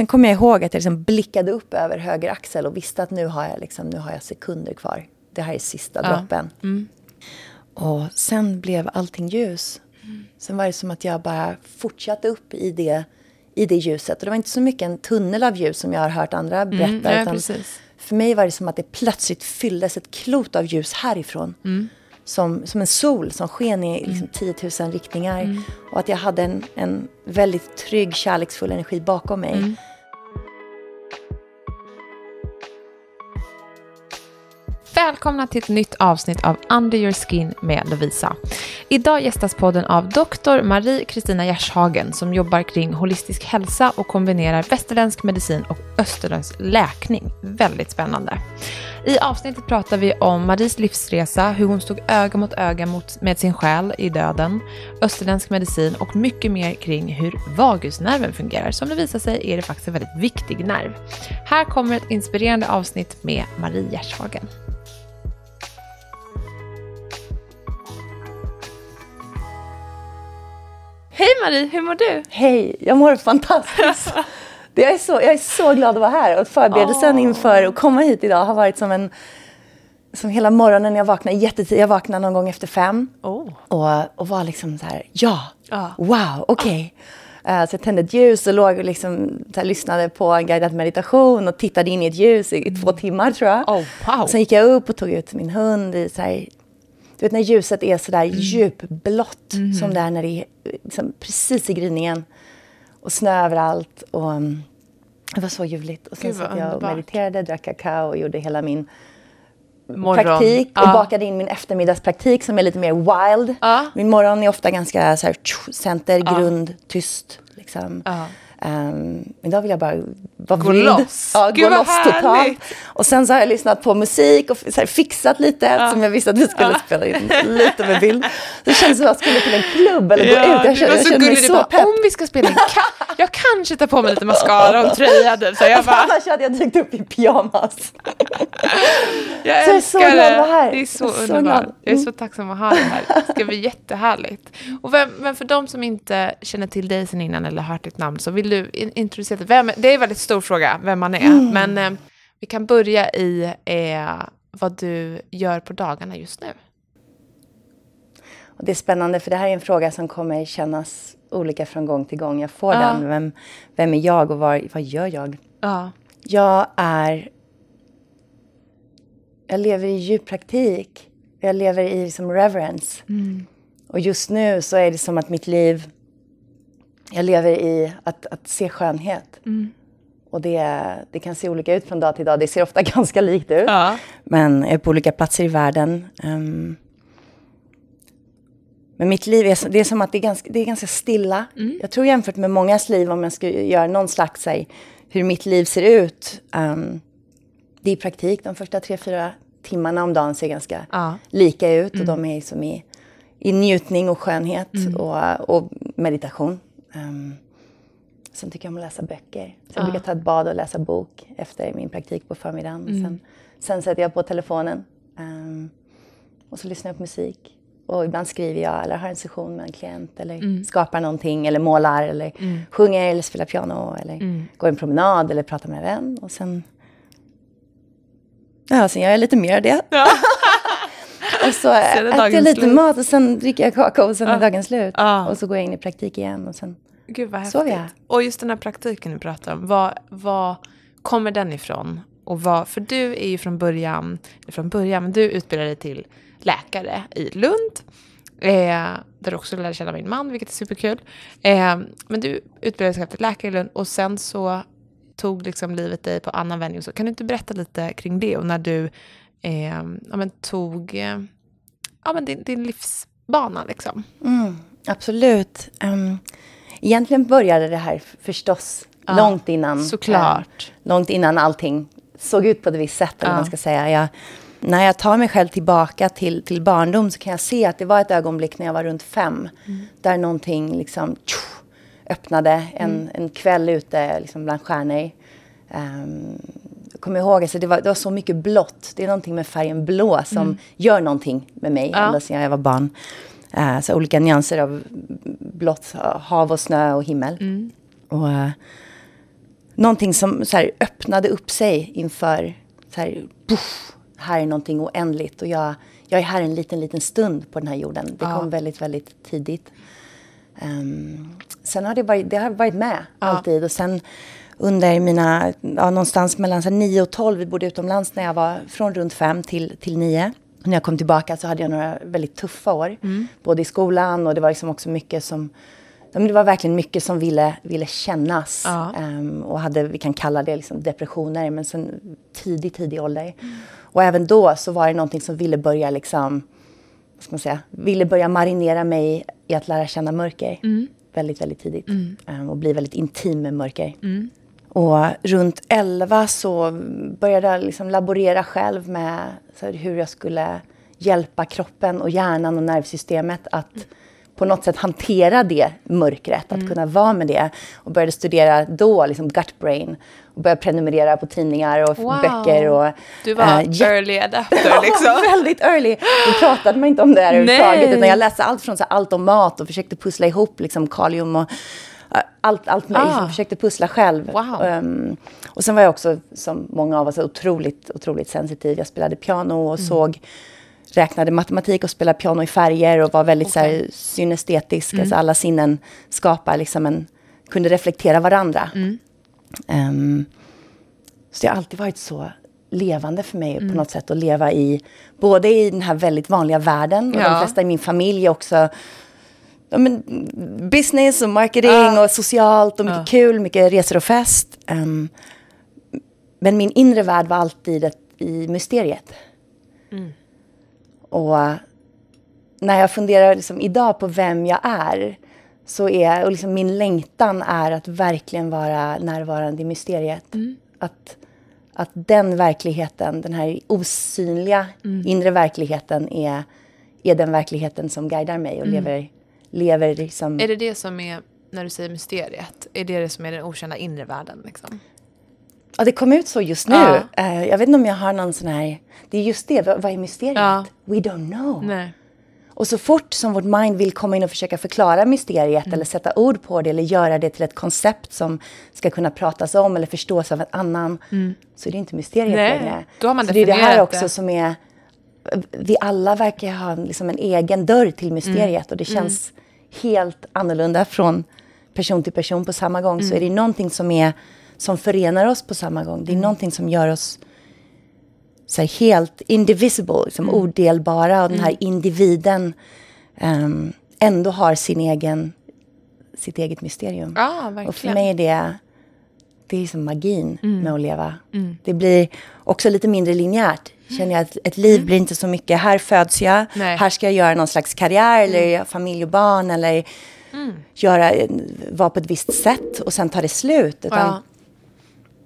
Sen kommer jag ihåg att jag liksom blickade upp över höger axel och visste att nu har jag, liksom, nu har jag sekunder kvar. Det här är sista ja. droppen. Mm. Och sen blev allting ljus. Mm. Sen var det som att jag bara fortsatte upp i det, i det ljuset. Och det var inte så mycket en tunnel av ljus som jag har hört andra mm, berätta. Mm, ja, för mig var det som att det plötsligt fylldes ett klot av ljus härifrån. Mm. Som, som en sol som sken i liksom, 10 mm. 000 riktningar. Mm. Och att jag hade en, en väldigt trygg, kärleksfull energi bakom mig. Välkomna till ett nytt avsnitt av Under your skin med Lovisa. Idag gästas podden av doktor Marie Kristina Gershagen som jobbar kring holistisk hälsa och kombinerar västerländsk medicin och österländsk läkning. Väldigt spännande. I avsnittet pratar vi om Maries livsresa, hur hon stod öga mot öga mot, med sin själ i döden, österländsk medicin och mycket mer kring hur vagusnerven fungerar. Som det visar sig är det faktiskt en väldigt viktig nerv. Här kommer ett inspirerande avsnitt med Marie Gershagen. Hej Marie, hur mår du? Hej, jag mår fantastiskt. jag, är så, jag är så glad att vara här och förberedelsen oh. inför att komma hit idag har varit som en som hela morgonen jag vaknade jättetidigt, jag vaknade någon gång efter fem. Oh. Och, och var liksom så här, ja, oh. wow, okej. Okay. Uh, så jag tände ett ljus och låg och liksom, här, lyssnade på en guidad meditation och tittade in i ett ljus i, i två timmar tror jag. Oh, wow. Sen gick jag upp och tog ut min hund i så här, du vet när ljuset är sådär mm. djupblått mm. som det är när det är liksom, precis i gryningen. Och snö överallt. Och, um, det var så ljuvligt. Och sen satt jag och mediterade, drack kakao och gjorde hela min Morgon. praktik. Och bakade in min eftermiddagspraktik som är lite mer wild. Ja. Min morgon är ofta ganska så här, center, grund, tyst. Liksom. Um, idag vill jag bara vara gå vild. Loss. Ja, Gud, gå loss härligt. totalt. Och sen så har jag lyssnat på musik och här, fixat lite ja. som jag visste att vi skulle ja. spela in lite med bild. Det känns som att jag skulle till en klubb eller ja, gå ut. Jag känner, jag känner mig så bara, pepp. Om vi ska spela in, kan, jag kanske tar på mig lite mascara och tröja. Så jag bara... Annars hade jag dykt upp i pyjamas. jag så älskar jag är så glad att vara här. Det är så, så underbart. Jag är så tacksam att ha dig här. Det ska bli jättehärligt. Och vem, men för de som inte känner till dig sen innan eller hört ditt namn så vill du introducera? Vem, det är en väldigt stor fråga, vem man är. Mm. Men eh, vi kan börja i eh, vad du gör på dagarna just nu. Och det är spännande, för det här är en fråga som kommer kännas olika från gång till gång. Jag får ja. den. Vem, vem är jag och var, vad gör jag? Ja. Jag är... Jag lever i djup praktik. Jag lever i liksom reverence. Mm. Och just nu så är det som att mitt liv jag lever i att, att se skönhet. Mm. Och det, det kan se olika ut från dag till dag. Det ser ofta ganska likt ut. Ja. Men jag är på olika platser i världen. Um, men mitt liv är, det är som att det är ganska, det är ganska stilla. Mm. Jag tror jämfört med mångas liv, om jag skulle göra någon slags, här, hur mitt liv ser ut. Um, det är i praktik, de första tre, fyra timmarna om dagen ser ganska ja. lika ut. Mm. Och de är som i, i njutning och skönhet mm. och, och meditation. Um, sen tycker jag om att läsa böcker. Så jag brukar ta ett bad och läsa bok efter min praktik på förmiddagen. Mm. Sen, sen sätter jag på telefonen um, och så lyssnar jag på musik. Och ibland skriver jag eller har en session med en klient eller mm. skapar någonting eller målar eller mm. sjunger eller spelar piano eller mm. går en promenad eller pratar med en vän. Och sen, ja, sen gör jag lite mer av det. Ja. och så äter jag lite slut. mat och sen dricker jag kakao och sen är dagen slut. Ja. Och så går jag in i praktik igen och sen Gud vad häftigt. Jag. Och just den här praktiken du pratar om, vad, vad kommer den ifrån? Och vad, för du är ju från början, från början, men du utbildade dig till läkare i Lund. Eh, där du också lärde känna min man, vilket är superkul. Eh, men du utbildade dig till läkare i Lund och sen så tog liksom livet dig på annan vändning. Så kan du inte berätta lite kring det och när du eh, ja, men tog eh, ja, men din, din livsbana liksom? Mm, absolut. Um, egentligen började det här förstås ja, långt innan. Såklart. Eh, långt innan allting såg ut på ett visst sätt. Eller man ska säga. Jag, när jag tar mig själv tillbaka till, till barndom så kan jag se att det var ett ögonblick när jag var runt fem. Mm. Där någonting liksom tjuh, öppnade en, mm. en kväll ute liksom bland stjärnor. Um, kommer ihåg, alltså det, var, det var så mycket blått. Det är någonting med färgen blå som mm. gör någonting med mig ja. ända sedan jag var barn. Uh, så olika nyanser av blått, hav och snö och himmel. Mm. Och, uh, någonting som så här, öppnade upp sig inför, så här, puff, här är någonting oändligt och jag, jag är här en liten, liten stund på den här jorden. Det ja. kom väldigt, väldigt tidigt. Um, sen har det varit, det har varit med ja. alltid och sen under mina, ja, någonstans mellan så 9 och 12, vi bodde utomlands när jag var från runt 5 till, till 9. När jag kom tillbaka så hade jag några väldigt tuffa år. Mm. Både i skolan och det var liksom också mycket som det var verkligen mycket som ville, ville kännas. Ja. Um, och hade, vi kan kalla det liksom depressioner, men sen tidig, tidig ålder. Mm. Och även då så var det någonting som ville börja liksom, vad ska man säga, ville börja marinera mig i att lära känna mörker. Mm. Väldigt, väldigt tidigt. Mm. Um, och bli väldigt intim med mörker. Mm. Och runt 11 så började jag liksom laborera själv med här, hur jag skulle hjälpa kroppen och hjärnan och nervsystemet att på något sätt hantera det mörkret, att mm. kunna vara med det. Och började studera då, liksom gut brain. Och började prenumerera på tidningar och wow. böcker. Och, du var äh, early adapter liksom. väldigt early. Då pratade man inte om det här överhuvudtaget. Utan jag läste allt från så allt om mat och försökte pussla ihop liksom kalium och allt, allt möjligt. Ah. Liksom, försökte pussla själv. Wow. Um, och sen var jag också, som många av oss, otroligt, otroligt sensitiv. Jag spelade piano och mm. såg räknade matematik och spelade piano i färger och var väldigt okay. så här, synestetisk. Mm. Alltså alla sinnen skapar liksom en, kunde reflektera varandra. Mm. Um, så det har alltid varit så levande för mig mm. på något sätt att leva i, både i den här väldigt vanliga världen och ja. de flesta i min familj också ja, men, business och marketing uh. och socialt och mycket uh. kul, mycket resor och fest. Um, men min inre värld var alltid ett, i mysteriet. Mm. Och när jag funderar liksom idag på vem jag är så är och liksom min längtan är att verkligen vara närvarande i mysteriet. Mm. Att, att den verkligheten, den här osynliga mm. inre verkligheten är, är den verkligheten som guidar mig och mm. lever, lever liksom... Är det det som är, när du säger mysteriet, är det det som är den okända inre världen? Liksom? Ja, det kom ut så just nu. Ja. Uh, jag vet inte om jag har någon sån här... Det är just det, vad, vad är mysteriet? Ja. We don't know. Nej. Och så fort som vårt mind vill komma in och försöka förklara mysteriet mm. eller sätta ord på det eller göra det till ett koncept som ska kunna pratas om eller förstås av en annan mm. så är det inte mysteriet Nej. längre. Då har man så det är det här också det. som är... Vi alla verkar ha liksom en egen dörr till mysteriet mm. och det känns mm. Helt annorlunda från person till person på samma gång. Så mm. är det någonting som är som förenar oss på samma gång. Det är mm. någonting som gör oss så helt indivisible, liksom mm. odelbara. Och den här mm. individen um, ändå har sin egen, sitt eget mysterium. Ah, och för mig är det, det är som magin mm. med att leva. Mm. Det blir också lite mindre linjärt. Känner jag att ett liv mm. blir inte så mycket, här föds jag, Nej. här ska jag göra någon slags karriär eller familj och barn eller göra, vara på ett visst sätt och sen tar det slut. Utan ja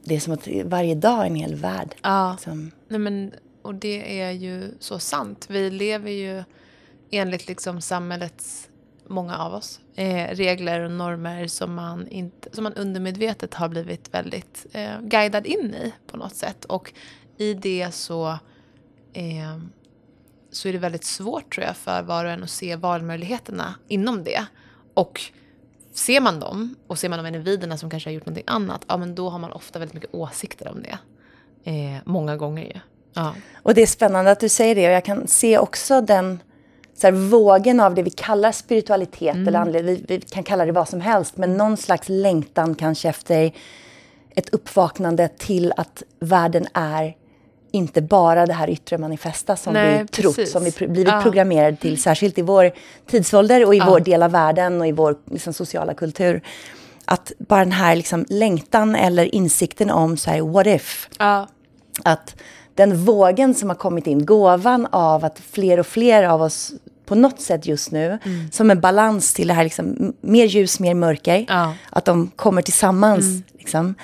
det är som att varje dag är en hel värld. Ja. Liksom. Nej, men, och det är ju så sant. Vi lever ju enligt liksom samhällets, många av oss, eh, regler och normer som man, inte, som man undermedvetet har blivit väldigt eh, guidad in i på något sätt. Och i det så, eh, så är det väldigt svårt tror jag för var och en att se valmöjligheterna inom det. Och ser man dem och ser man de individerna som kanske har gjort någonting annat, ja men då har man ofta väldigt mycket åsikter om det. Eh, många gånger ju. Ja. Och det är spännande att du säger det och jag kan se också den så här, vågen av det vi kallar spiritualitet mm. eller andlighet. Vi, vi, kan kalla det vad som helst, men någon slags längtan kanske efter ett uppvaknande till att världen är inte bara det här yttre manifesta som Nej, vi trott, som vi blivit ja. programmerade till, särskilt i vår tidsålder och i ja. vår del av världen och i vår liksom, sociala kultur. Att bara den här liksom, längtan eller insikten om så här, what if? Ja. Att den vågen som har kommit in, gåvan av att fler och fler av oss på något sätt just nu, mm. som en balans till det här liksom, mer ljus, mer mörker. Ja. Att de kommer tillsammans. Mm. Liksom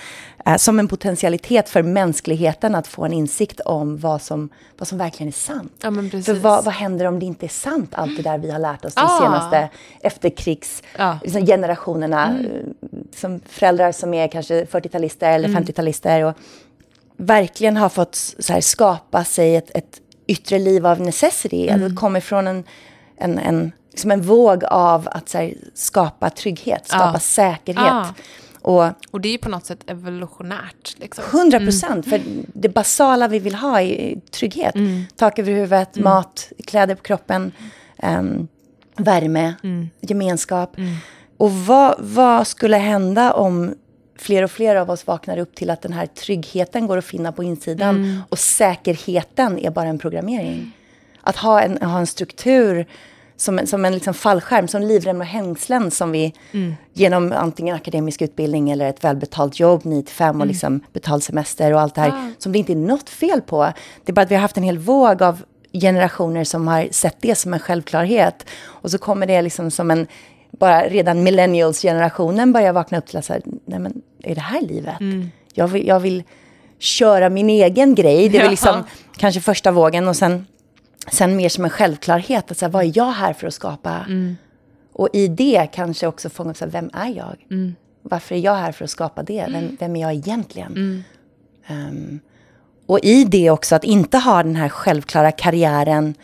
eh, som en potentialitet för mänskligheten att få en insikt om vad som, vad som verkligen är sant. Ja, för vad, vad händer om det inte är sant, allt det där vi har lärt oss de ah. senaste efterkrigsgenerationerna? Ja. Liksom, mm. Som föräldrar som är kanske 40-talister eller mm. 50-talister och verkligen har fått här, skapa sig ett, ett yttre liv av necessity. Mm. Det kommer från en, en, en, liksom en våg av att här, skapa trygghet, skapa ah. säkerhet. Ah Och Och det är ju på något sätt evolutionärt. Liksom. 100 procent, för det basala vi vill ha är trygghet. Tak över huvudet, mat, kläder på kroppen, ehm, värme, gemenskap. Och vad, vad skulle hända om fler och fler av oss vaknar upp till att den här tryggheten går att finna på insidan och säkerheten är bara en programmering? Att ha en, ha en struktur som som en liksom fallskärm, som livrem och hängslen som vi genom antingen akademisk utbildning eller ett välbetalt jobb, 9 till 5 och liksom betald semester och allt det här, Ah. som det inte är något fel på. Det är bara att vi har haft en hel våg av generationer som har sett det som en självklarhet. Och så kommer det liksom som en, bara redan millennials-generationen börjar vakna upp till att säga, nej men är det här livet? Jag, vill, jag vill köra min egen grej, det väl liksom kanske första vågen och sen sen mer som en självklarhet. Att säga, vad är jag här för att skapa? Och i det kanske också fånga upp, så här, vem är jag? Varför är jag här för att skapa det? Vem, vem är jag egentligen? Ehm, och i det också att inte ha den här självklara karriären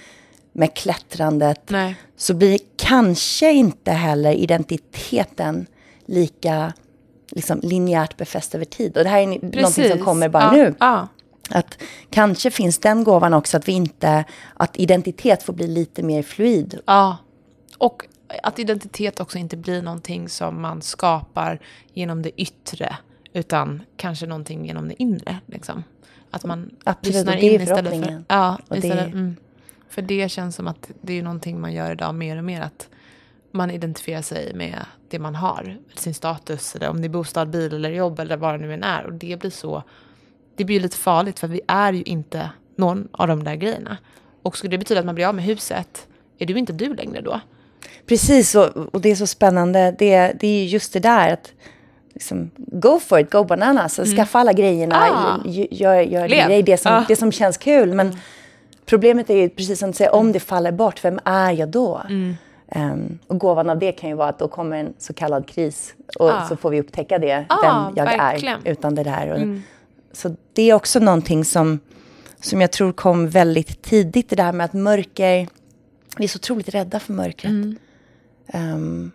med klättrandet. Nej. Så blir kanske inte heller identiteten lika liksom, linjärt befäst över tid. Och det här är någonting som kommer bara ja. nu. Ja. Att kanske finns den gåvan också, att vi inte, att identitet får bli lite mer fluid. ja. Och att identitet också inte blir någonting som man skapar genom det yttre, utan kanske någonting genom det inre. Liksom. Att man Absolut, lyssnar in istället för... Ja, Och det- istället, mm. För det känns som att det är någonting man gör idag mer och mer, att man identifierar sig med det man har, sin status, eller om det är bostad, bil eller jobb eller vad det nu än är. Och det blir så, det blir lite farligt för vi är ju inte någon av de där grejerna. Och skulle det betyda att man blir av med huset, är du inte du längre då? Precis, och, det är så spännande. Det, det är just det där att liksom, go for it, go bananas. Skaffa alla grejerna, Mm. Ah. gör, gör grej, det, som, Ah. det som känns kul. Men problemet är ju precis som du säger, om det faller bort, vem är jag då? Mm. Ehm, och gåvan av det kan ju vara att då kommer en så kallad kris och Ah. så får vi upptäcka det, Ah, vem jag verkligen. Mm. är utan det där. Och, Så det är också någonting som, som jag tror kom väldigt tidigt, det där med att mörker, vi är så otroligt rädda för mörkret. Mm. Ehm,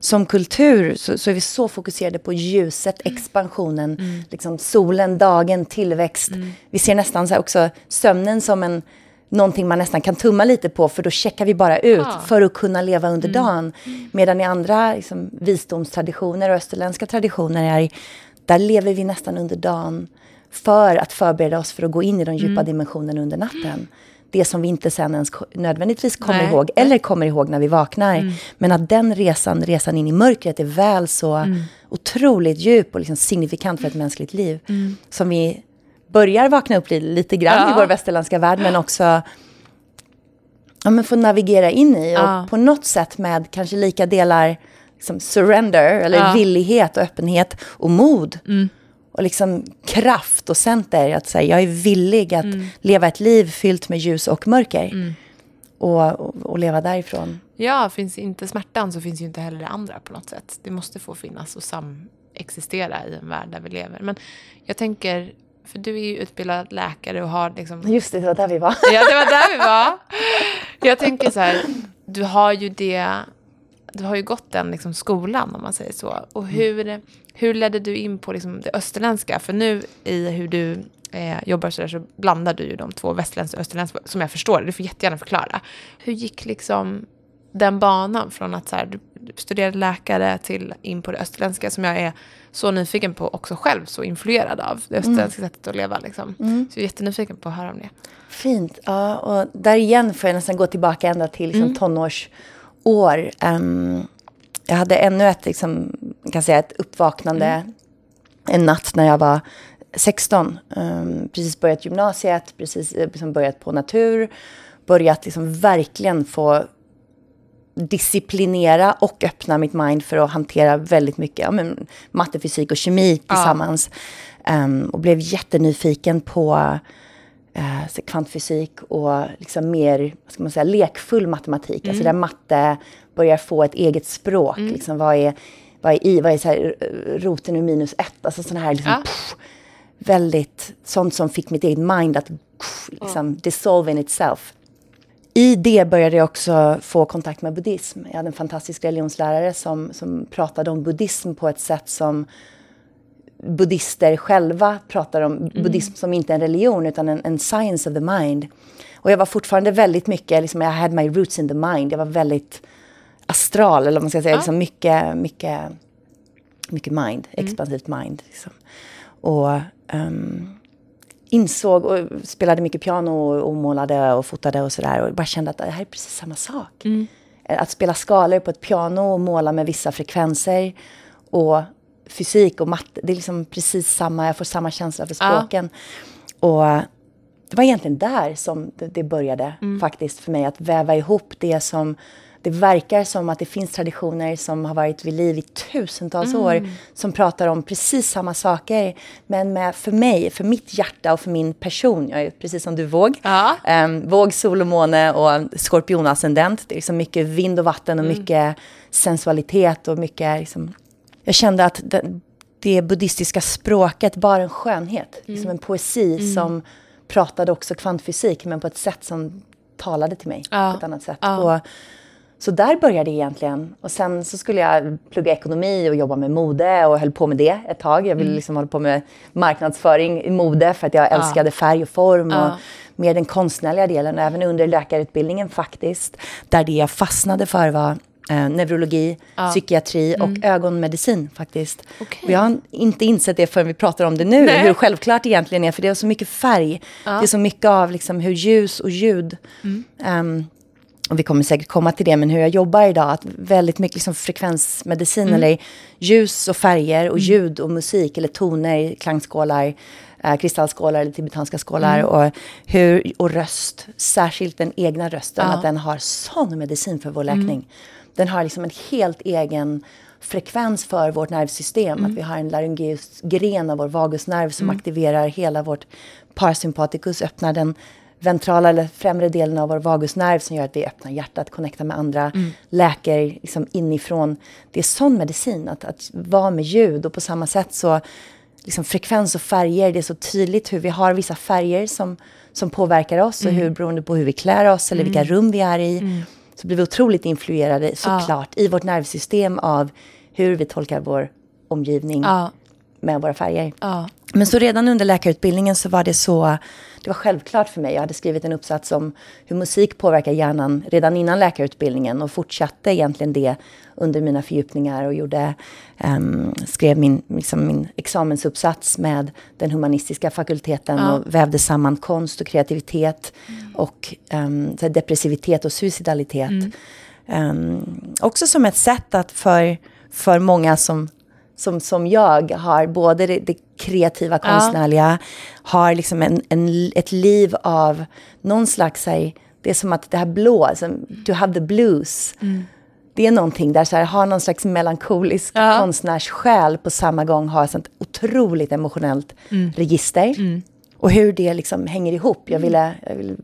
som kultur så, så är vi så fokuserade på ljuset, Mm. expansionen, liksom solen, dagen, tillväxt. Vi ser nästan så också sömnen som en, någonting man nästan kan tumma lite på för då checkar vi bara ut Ja. för att kunna leva under Mm. dagen. Medan i andra liksom, visdomstraditioner och österländska traditioner är, där lever vi nästan under dagen för att förbereda oss för att gå in i de djupa Mm. dimensionerna under natten. Det som vi inte sen ens nödvändigtvis kommer Nej. ihåg, eller kommer ihåg när vi vaknar. Men att den resan, resan in i mörkret är väl så otroligt djup och liksom signifikant för ett mänskligt liv. Som vi börjar vakna upp lite, grann Ja. i vår västerländska värld, men också ja, men få navigera in i. Och Ja. på något sätt med kanske lika delar liksom surrender, eller Ja. villighet och öppenhet och mod. Och liksom kraft och center. Att säga, jag är villig att leva ett liv fyllt med ljus och mörker. Och, och, och leva därifrån. Ja, finns inte smärtan så finns ju inte heller det andra på något sätt. Det måste få finnas och samexistera i en värld där vi lever. Men jag tänker, för du är ju utbildad läkare och har liksom... Just det, det var där vi var. Ja, det var där vi var. Jag tänker så här, du har ju det... Du har ju gått den liksom skolan om man säger så. Och hur, hur ledde du in på liksom det österländska? För nu i hur du eh, jobbar så där så blandar du ju de två västerländska och österländska som jag förstår. Du får jättegärna förklara. Hur gick liksom den banan från att så här, du studerade läkare till in på det österländska som jag är så nyfiken på också själv, så influerad av det österländska sättet att leva. Liksom. Så jag är jättenyfiken på att höra om det. Fint. Ja, och där igen får jag nästan gå tillbaka ända till liksom, tonårsår. Ehm, jag hade ännu ett, liksom, kan säga ett uppvaknande en natt när jag var 16. Ehm, precis börjat gymnasiet, precis eh, liksom börjat på natur. Börjat liksom verkligen få disciplinera och öppna mitt mind för att hantera väldigt mycket ja, men, matte, fysik och kemi tillsammans. Ehm, och blev jättenyfiken på eh, kvantfysik och liksom mer vad ska man säga, lekfull matematik. Alltså där matte börjar få ett eget språk. Liksom, vad är, vad är i? Vad är så här, eh, roten ur minus ett? Alltså sådana här liksom, Ja. pff, väldigt, sånt som fick mitt eget mind att pff, liksom, dissolve in itself. i det började jag också få kontakt med buddhism. Jag hade en fantastisk religionslärare som, som pratade om buddhism på ett sätt som buddhister själva pratar om mm. buddhism som inte en religion utan en, en, science of the mind. Och jag var fortfarande väldigt mycket, liksom, I had my roots in the mind. Jag var väldigt astral, eller vad man ska säga, ja. liksom mycket, mycket, mycket mind, mm. expansivt mind. Liksom. Och um, insåg och spelade mycket piano och, och målade och fotade och sådär. Och bara kände att det här är precis samma sak. Mm. Att spela skalor på ett piano och måla med vissa frekvenser och fysik och matte, det är liksom precis samma, jag får samma känsla för språken. Ja. Och det var egentligen där som det, det började mm. faktiskt för mig, att väva ihop det som det verkar som att det finns traditioner som har varit vid liv i tusentals mm. år som pratar om precis samma saker. Men med, för mig, för mitt hjärta och för min person, jag är precis som du våg, ja. um, våg, sol och måne och skorpionascendent. Det är liksom mycket vind och vatten och mm. mycket sensualitet och mycket liksom, jag kände att det, det buddhistiska språket var en skönhet, mm. liksom en poesi mm. som pratade också kvantfysik men på ett sätt som talade till mig ja. på ett annat sätt. Ja. Och, så där började det egentligen. Och sen så skulle jag plugga ekonomi och jobba med mode och höll på med det ett tag. Jag ville mm. liksom hålla på med marknadsföring i mode för att jag älskade färg och form och mer den konstnärliga delen. Även under läkarutbildningen faktiskt. Där det jag fastnade för var eh, neurologi, ja. psykiatri och mm. ögonmedicin faktiskt. Okay. Och jag har inte insett det förrän vi pratar om det nu, Nej. hur självklart det egentligen är. För det är så mycket färg. Ja. Det är så mycket av liksom, hur ljus och ljud mm. um, och vi kommer säkert komma till det, men hur jag jobbar idag, att väldigt mycket liksom frekvensmedicin, mm. eller ljus och färger och mm. ljud och musik, eller toner, klangskålar, eh, kristallskålar eller tibetanska skålar, mm. och, hur, och röst, särskilt den egna rösten, ja. att den har sån medicin för vår läkning. Mm. Den har liksom en helt egen frekvens för vårt nervsystem. Mm. Att vi har en laryngeus gren av vår vagusnerv som mm. aktiverar hela vårt parasympaticus, öppnar den ventrala eller främre delen av vår vagusnerv som gör att vi öppnar hjärtat, connectar med andra, mm. läker liksom inifrån. Det är sån medicin, att, att vara med ljud. Och på samma sätt så, liksom frekvens och färger, det är så tydligt hur vi har vissa färger som, som påverkar oss. Mm. Och hur, beroende på hur vi klär oss eller vilka mm. rum vi är i. Så blir vi otroligt influerade, såklart, ja. i vårt nervsystem av hur vi tolkar vår omgivning ja. med våra färger. Ja. Men så redan under läkarutbildningen så var det så det var självklart för mig. Jag hade skrivit en uppsats om hur musik påverkar hjärnan redan innan läkarutbildningen och fortsatte egentligen det under mina fördjupningar och gjorde, um, skrev min, liksom min examensuppsats med den humanistiska fakulteten ja. och vävde samman konst och kreativitet mm. och um, depressivitet och suicidalitet. Mm. Um, också som ett sätt att för, för många som som, som jag har både det, det kreativa, konstnärliga, ja. har liksom en, en, ett liv av någon slags, här, det är som att det här blå, alltså, to have the blues. Mm. Det är någonting där, så här, har någon slags melankolisk ja. konstnärssjäl på samma gång, har ett sånt otroligt emotionellt mm. register. Mm. Och hur det liksom hänger ihop. Jag ville, jag ville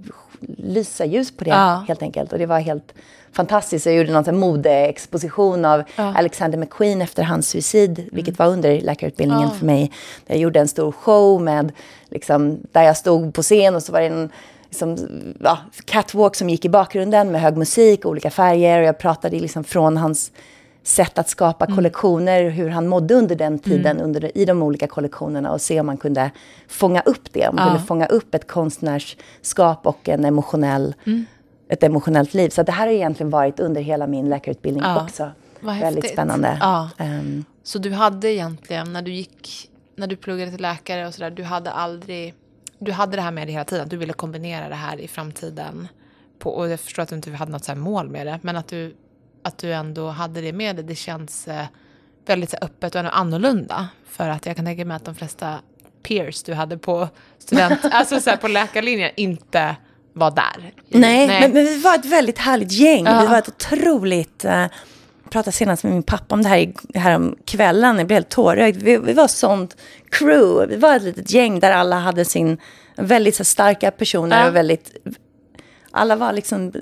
lysa ljus på det ja. helt enkelt. Och det var helt fantastiskt. Jag gjorde någon modeexposition av ja. Alexander McQueen efter hans suicid, mm. vilket var under läkarutbildningen ja. för mig. Jag gjorde en stor show med, liksom, där jag stod på scen och så var det en liksom, ja, catwalk som gick i bakgrunden med hög musik och olika färger. Och jag pratade liksom från hans sätt att skapa mm. kollektioner, hur han mådde under den tiden mm. under, i de olika kollektionerna och se om man kunde fånga upp det. Om man ja. kunde fånga upp ett konstnärskap och en emotionell, mm. Ett emotionellt liv. Så det här har egentligen varit under hela min läkarutbildning ja. också. Vad Väldigt häftigt. spännande. Ja. Um, så du hade egentligen, när du gick, när du pluggade till läkare och sådär, du hade aldrig, du hade det här med dig hela tiden, att du ville kombinera det här i framtiden. På, och jag förstår att du inte hade något så mål med det, men att du att du ändå hade det med dig. Det känns eh, väldigt öppet och annorlunda. För att jag kan tänka mig att de flesta peers du hade på student, alltså så här, på läkarlinjen inte var där. Nej, Nej. Men, men, vi var ett väldigt härligt gäng. Ja. Vi var ett otroligt... Uh, jag pratade senast med min pappa om det här, här om kvällen. Jag blev helt tårögd. Vi, vi var sånt crew. Vi var ett litet gäng där alla hade sin väldigt så, starka personer ja. och väldigt... Alla var liksom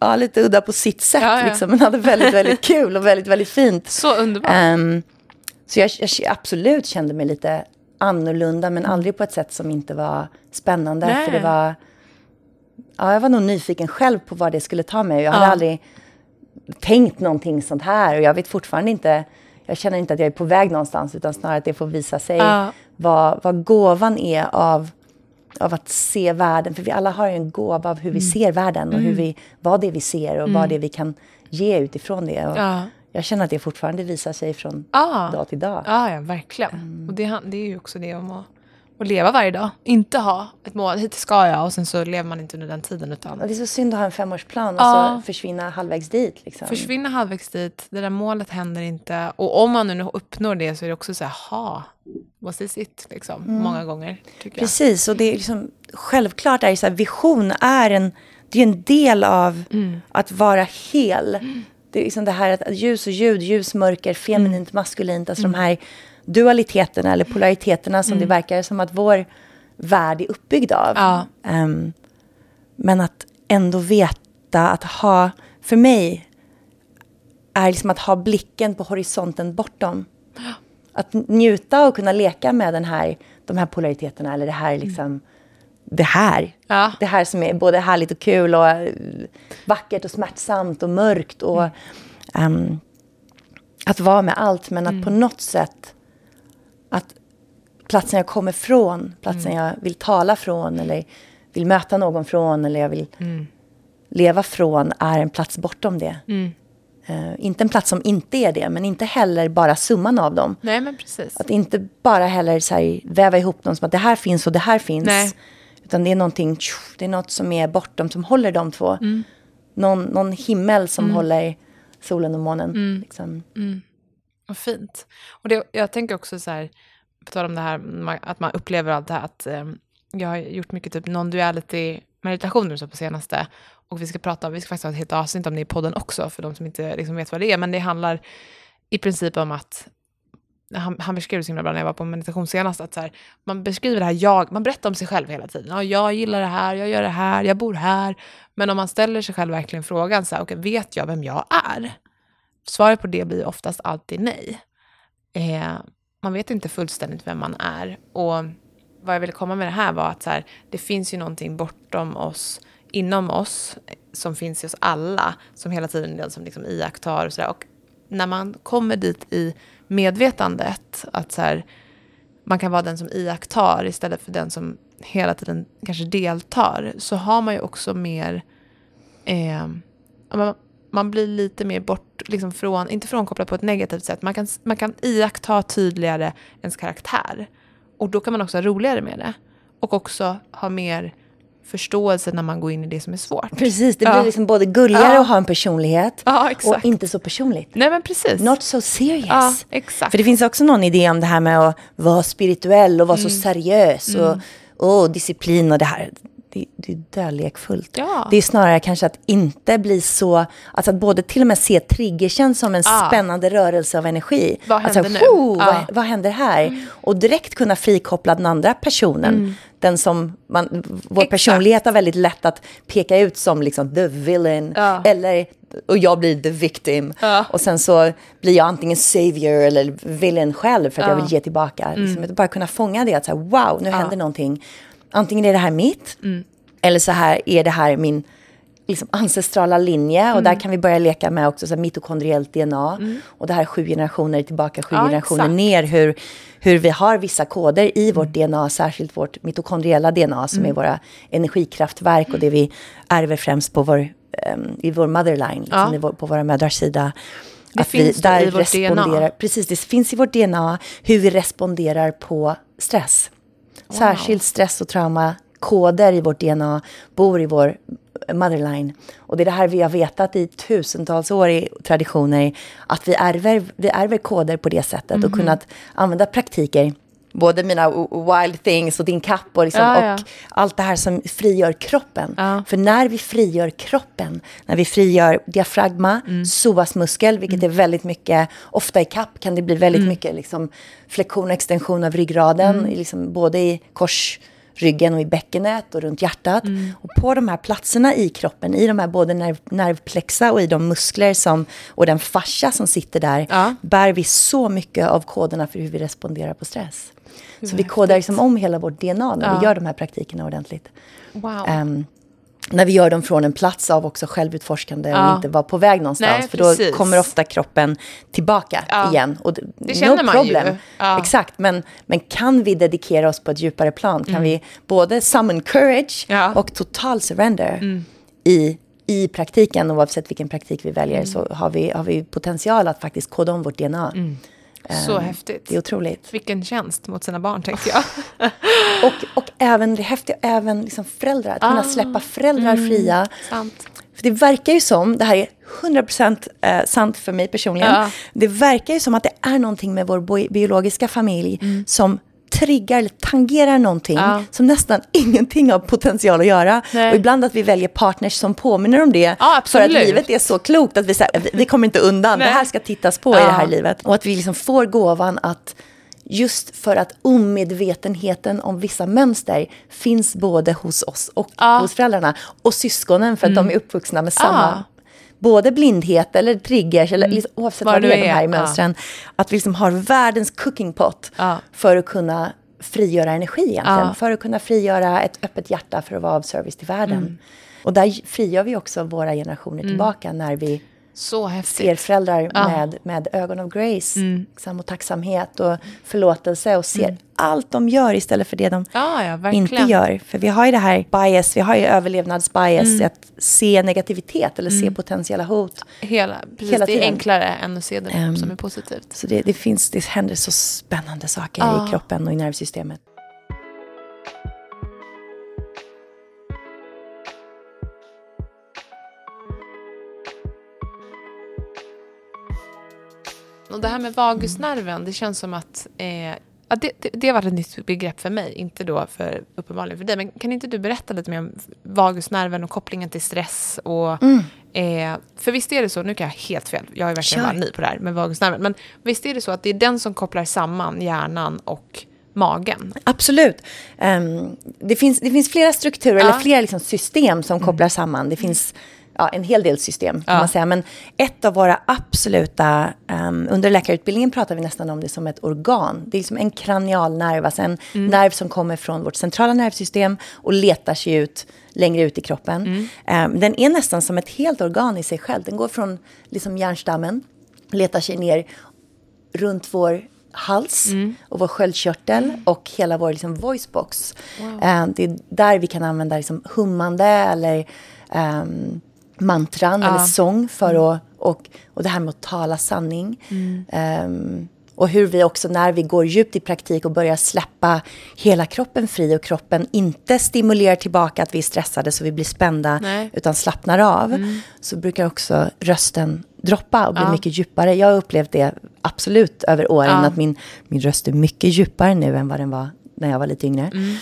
ja, lite udda på sitt sätt, ja, ja. Liksom, men hade väldigt, väldigt kul och väldigt, väldigt fint. Så underbart. Um, så jag, jag, absolut kände mig lite annorlunda, men aldrig på ett sätt som inte var spännande. Nej. För det var ja, jag var nog nyfiken själv på vad det skulle ta mig. Jag hade Ja. aldrig tänkt någonting sånt här och jag vet fortfarande inte, jag känner inte att jag är på väg någonstans utan snarare att det får visa sig Ja. vad, vad gåvan är av, av att se världen. För vi alla har ju en gåva av hur Mm. vi ser världen och hur vi, vad det är vi ser och vad det är vi kan ge utifrån det. Och Ja. Jag känner att det fortfarande visar sig från Ja. dag till dag. Ja, ja verkligen. Och det, det är ju också det om att, att leva varje dag. Inte ha ett mål, hit ska jag och sen så lever man inte under den tiden utan Och det är så synd att ha en femårsplan och Ja. så försvinna halvvägs dit. Liksom. försvinna halvvägs dit, det där målet händer inte. Och om man nu uppnår det så är det också så här, ha, was this it? Liksom, många gånger. Precis, och det är liksom, självklart är det så här, vision är en, det är en del av Mm. att vara hel. Det är liksom det här att ljus och ljud, ljus, mörker, feminint, maskulint, alltså de här dualiteterna eller polariteterna som det verkar som att vår värld är uppbyggd av. Ja. Ehm, men att ändå veta att ha, för mig, är liksom att ha blicken på horisonten bortom. Att njuta och kunna leka med den här, de här polariteterna eller det här liksom, det här. Ja. Det här som är både härligt och kul och eh, vackert och smärtsamt och mörkt och ehm, att vara med allt men att på något sätt att platsen jag kommer från, platsen jag vill tala från eller vill möta någon från eller jag vill leva från är en plats bortom det. Eh, inte en plats som inte är det, men inte heller bara summan av dem. Nej, men precis. Att inte bara heller så här, väva ihop dem som att det här finns och det här finns. Nej. Utan det är någonting, det är något som är bortom, som håller de två. Någon, någon himmel som håller solen och månen. Liksom. Vad fint. Och det, jag tänker också så här, på tal om det här att man upplever allt det här, att eh, jag har gjort mycket typ non-duality meditationer så på senaste. Och vi ska prata om, vi ska faktiskt ha ett helt avsnitt om det i podden också, för de som inte liksom vet vad det är. Men det handlar i princip om att, han, han beskrev det så himla bra när jag var på meditation senast, att så här, man beskriver det här jag, man berättar om sig själv hela tiden. Ja, jag gillar det här, jag gör det här, jag bor här. Men om man ställer sig själv verkligen frågan, så här, okay, vet jag vem jag är? Svaret på det blir oftast alltid nej. Eh, man vet inte fullständigt vem man är. Och vad jag ville komma med det här var att så här, det finns ju någonting bortom oss, inom oss, som finns i oss alla, som hela tiden är den som liksom iakttar och sådär. Och när man kommer dit i medvetandet, att så här, man kan vara den som iakttar istället för den som hela tiden kanske deltar, så har man ju också mer eh, man, man blir lite mer bort, liksom från, inte frånkopplad på ett negativt sätt. Man kan, man kan iaktta tydligare ens karaktär. Och då kan man också ha roligare med det. Och också ha mer förståelse när man går in i det som är svårt. Precis, det Ja. blir liksom både gulligare Ja. att ha en personlighet Ja, och inte så personligt. Nej men precis. Not so serious. Ja, exakt. För det finns också någon idé om det här med att vara spirituell och vara Mm. så seriös och, och disciplin och det här. Det, det är dödlekfullt. Ja. Det är snarare kanske att inte bli så, alltså att både till och med se triggersen som en Ja. spännande rörelse av energi. Vad alltså, händer nu? "Ho, Ja. vad, vad händer här? Och direkt kunna frikoppla den andra personen. Den som man, vår Mm. Exakt. personlighet har väldigt lätt att peka ut som liksom the villain. Eller, och jag blir the victim. Och sen så blir jag antingen savior eller villain själv för att jag vill ge tillbaka. Mm. Liksom, bara kunna fånga det, att så här, wow, nu händer någonting. Antingen är det här mitt, Mm. eller så här är det här min liksom, ancestrala linje. Och Mm. där kan vi börja leka med också så här, mitokondriellt DNA. Och det här är sju generationer tillbaka, sju Ja, generationer exakt. ner. Hur, hur vi har vissa koder i vårt DNA, särskilt vårt mitokondriella DNA som är Mm. våra energikraftverk och det vi ärver främst på vår, ehm, i vår motherline, liksom, Ja. vår, på våra mödrars sida. Det finns då i vårt DNA. Precis, det finns i vårt DNA hur vi responderar på stress. Särskilt stress och traumakoder i vårt DNA bor i vår motherline. Och det är det här vi har vetat i tusentals år i traditioner, att vi ärver, vi ärver koder på det sättet Mhm. och kunnat använda praktiker Både mina wild things och din kapp och, liksom, Ja, ja. och allt det här som frigör kroppen. Ja. För när vi frigör kroppen, när vi frigör diafragma, Mm. psoasmuskel, vilket är väldigt mycket, ofta i kapp kan det bli väldigt Mm. mycket liksom, flexion och extension av ryggraden, i liksom, både i korsryggen och i bäckenet och runt hjärtat. Mm. Och på de här platserna i kroppen, i de här både nerv, nervplexa och i de muskler som, och den fascia som sitter där, Ja. bär vi så mycket av koderna för hur vi responderar på stress. Så vi kodar liksom om hela vårt DNA när Ja. vi gör de här praktikerna ordentligt. Wow. Ehm, när vi gör dem från en plats av också självutforskande Ja. och inte vara på väg någonstans. Nej, för då precis. kommer ofta kroppen tillbaka Ja. igen. Och det, Det känner no man problem. ju. Ja. Exakt, men, men kan vi dedikera oss på ett djupare plan? Kan vi både summon courage Mm. Mm. och total surrender i, i praktiken, oavsett vilken praktik vi väljer, Mm. så har vi, har vi potential att faktiskt koda om vårt DNA. Så häftigt. Ehm, Det är otroligt. Vilken tjänst mot sina barn, tänkte jag. Och, och även det häftiga, även liksom föräldrar. Att kunna Ah. släppa föräldrar fria. Sant. För det verkar ju som, det här är 100% eh, sant för mig personligen. Ja. Det verkar ju som att det är någonting med vår biologiska familj som triggar eller tangerar någonting Mm. Ja. som nästan ingenting har potential att göra. Nej. Och ibland att vi väljer partners som påminner om det. Ja, för att livet är så klokt att vi, säger, vi, vi kommer inte undan. Nej. Det här ska tittas på i Ja. det här livet. Och att vi liksom får gåvan att Just för att omedvetenheten om vissa mönster finns både hos oss och. Mm. hos föräldrarna. Och syskonen för att de är uppvuxna med samma. Både blindhet eller triggers, eller liksom, oavsett Mm. Vad det är, de är, här mönstren. Att vi liksom har världens cooking pot för att kunna frigöra energi egentligen. För att kunna frigöra ett öppet hjärta för att vara av service till världen. Mm. Och där frigör vi också våra generationer tillbaka när vi Så häftigt. ser föräldrar Ja. med, med ögon av grace. Liksom, och tacksamhet och förlåtelse och ser allt de gör istället för det de Ja, ja, inte gör. För vi har ju det här bias, vi har ju överlevnadsbias, Mm. att se negativitet eller se potentiella hot. Hela, precis, Hela det är tiden. enklare än att se det Ehm. som är positivt. Så det, det finns, det händer så spännande saker i kroppen och i nervsystemet. Och det här med vagusnerven, det känns som att eh, ja, det, det, det har varit ett nytt begrepp för mig, inte då för, uppenbarligen för dig. Men kan inte du berätta lite mer om vagusnerven och kopplingen till stress? Och, eh, för visst är det så, nu kan jag helt fel, jag är verkligen bara ny på det här med vagusnerven. Men visst är det så att det är den som kopplar samman hjärnan och magen? Absolut. Ehm, det, finns, det finns flera strukturer, Ja. eller flera liksom system som kopplar samman. Det finns ja, en hel del system, kan Ja. man säga. Men ett av våra absoluta... Um, under läkarutbildningen pratar vi nästan om det som ett organ. Det är liksom en kranialnerv, alltså en nerv som kommer från vårt centrala nervsystem och letar sig ut längre ut i kroppen. Ehm, den är nästan som ett helt organ i sig själv. Den går från liksom hjärnstammen, letar sig ner runt vår hals och vår sköldkörtel och hela vår liksom, voicebox. Eh, det är där vi kan använda liksom, hummande eller ehm, mantran eller sång för att... Och, och det här med att tala sanning. Ehm, och hur vi också när vi går djupt i praktik och börjar släppa hela kroppen fri och kroppen inte stimulerar tillbaka att vi är stressade så vi blir spända Nej. utan slappnar av så brukar också rösten droppa och bli Ja. mycket djupare. Jag har upplevt det absolut över åren Ja. att min, min röst är mycket djupare nu än vad den var när jag var lite yngre. Eh,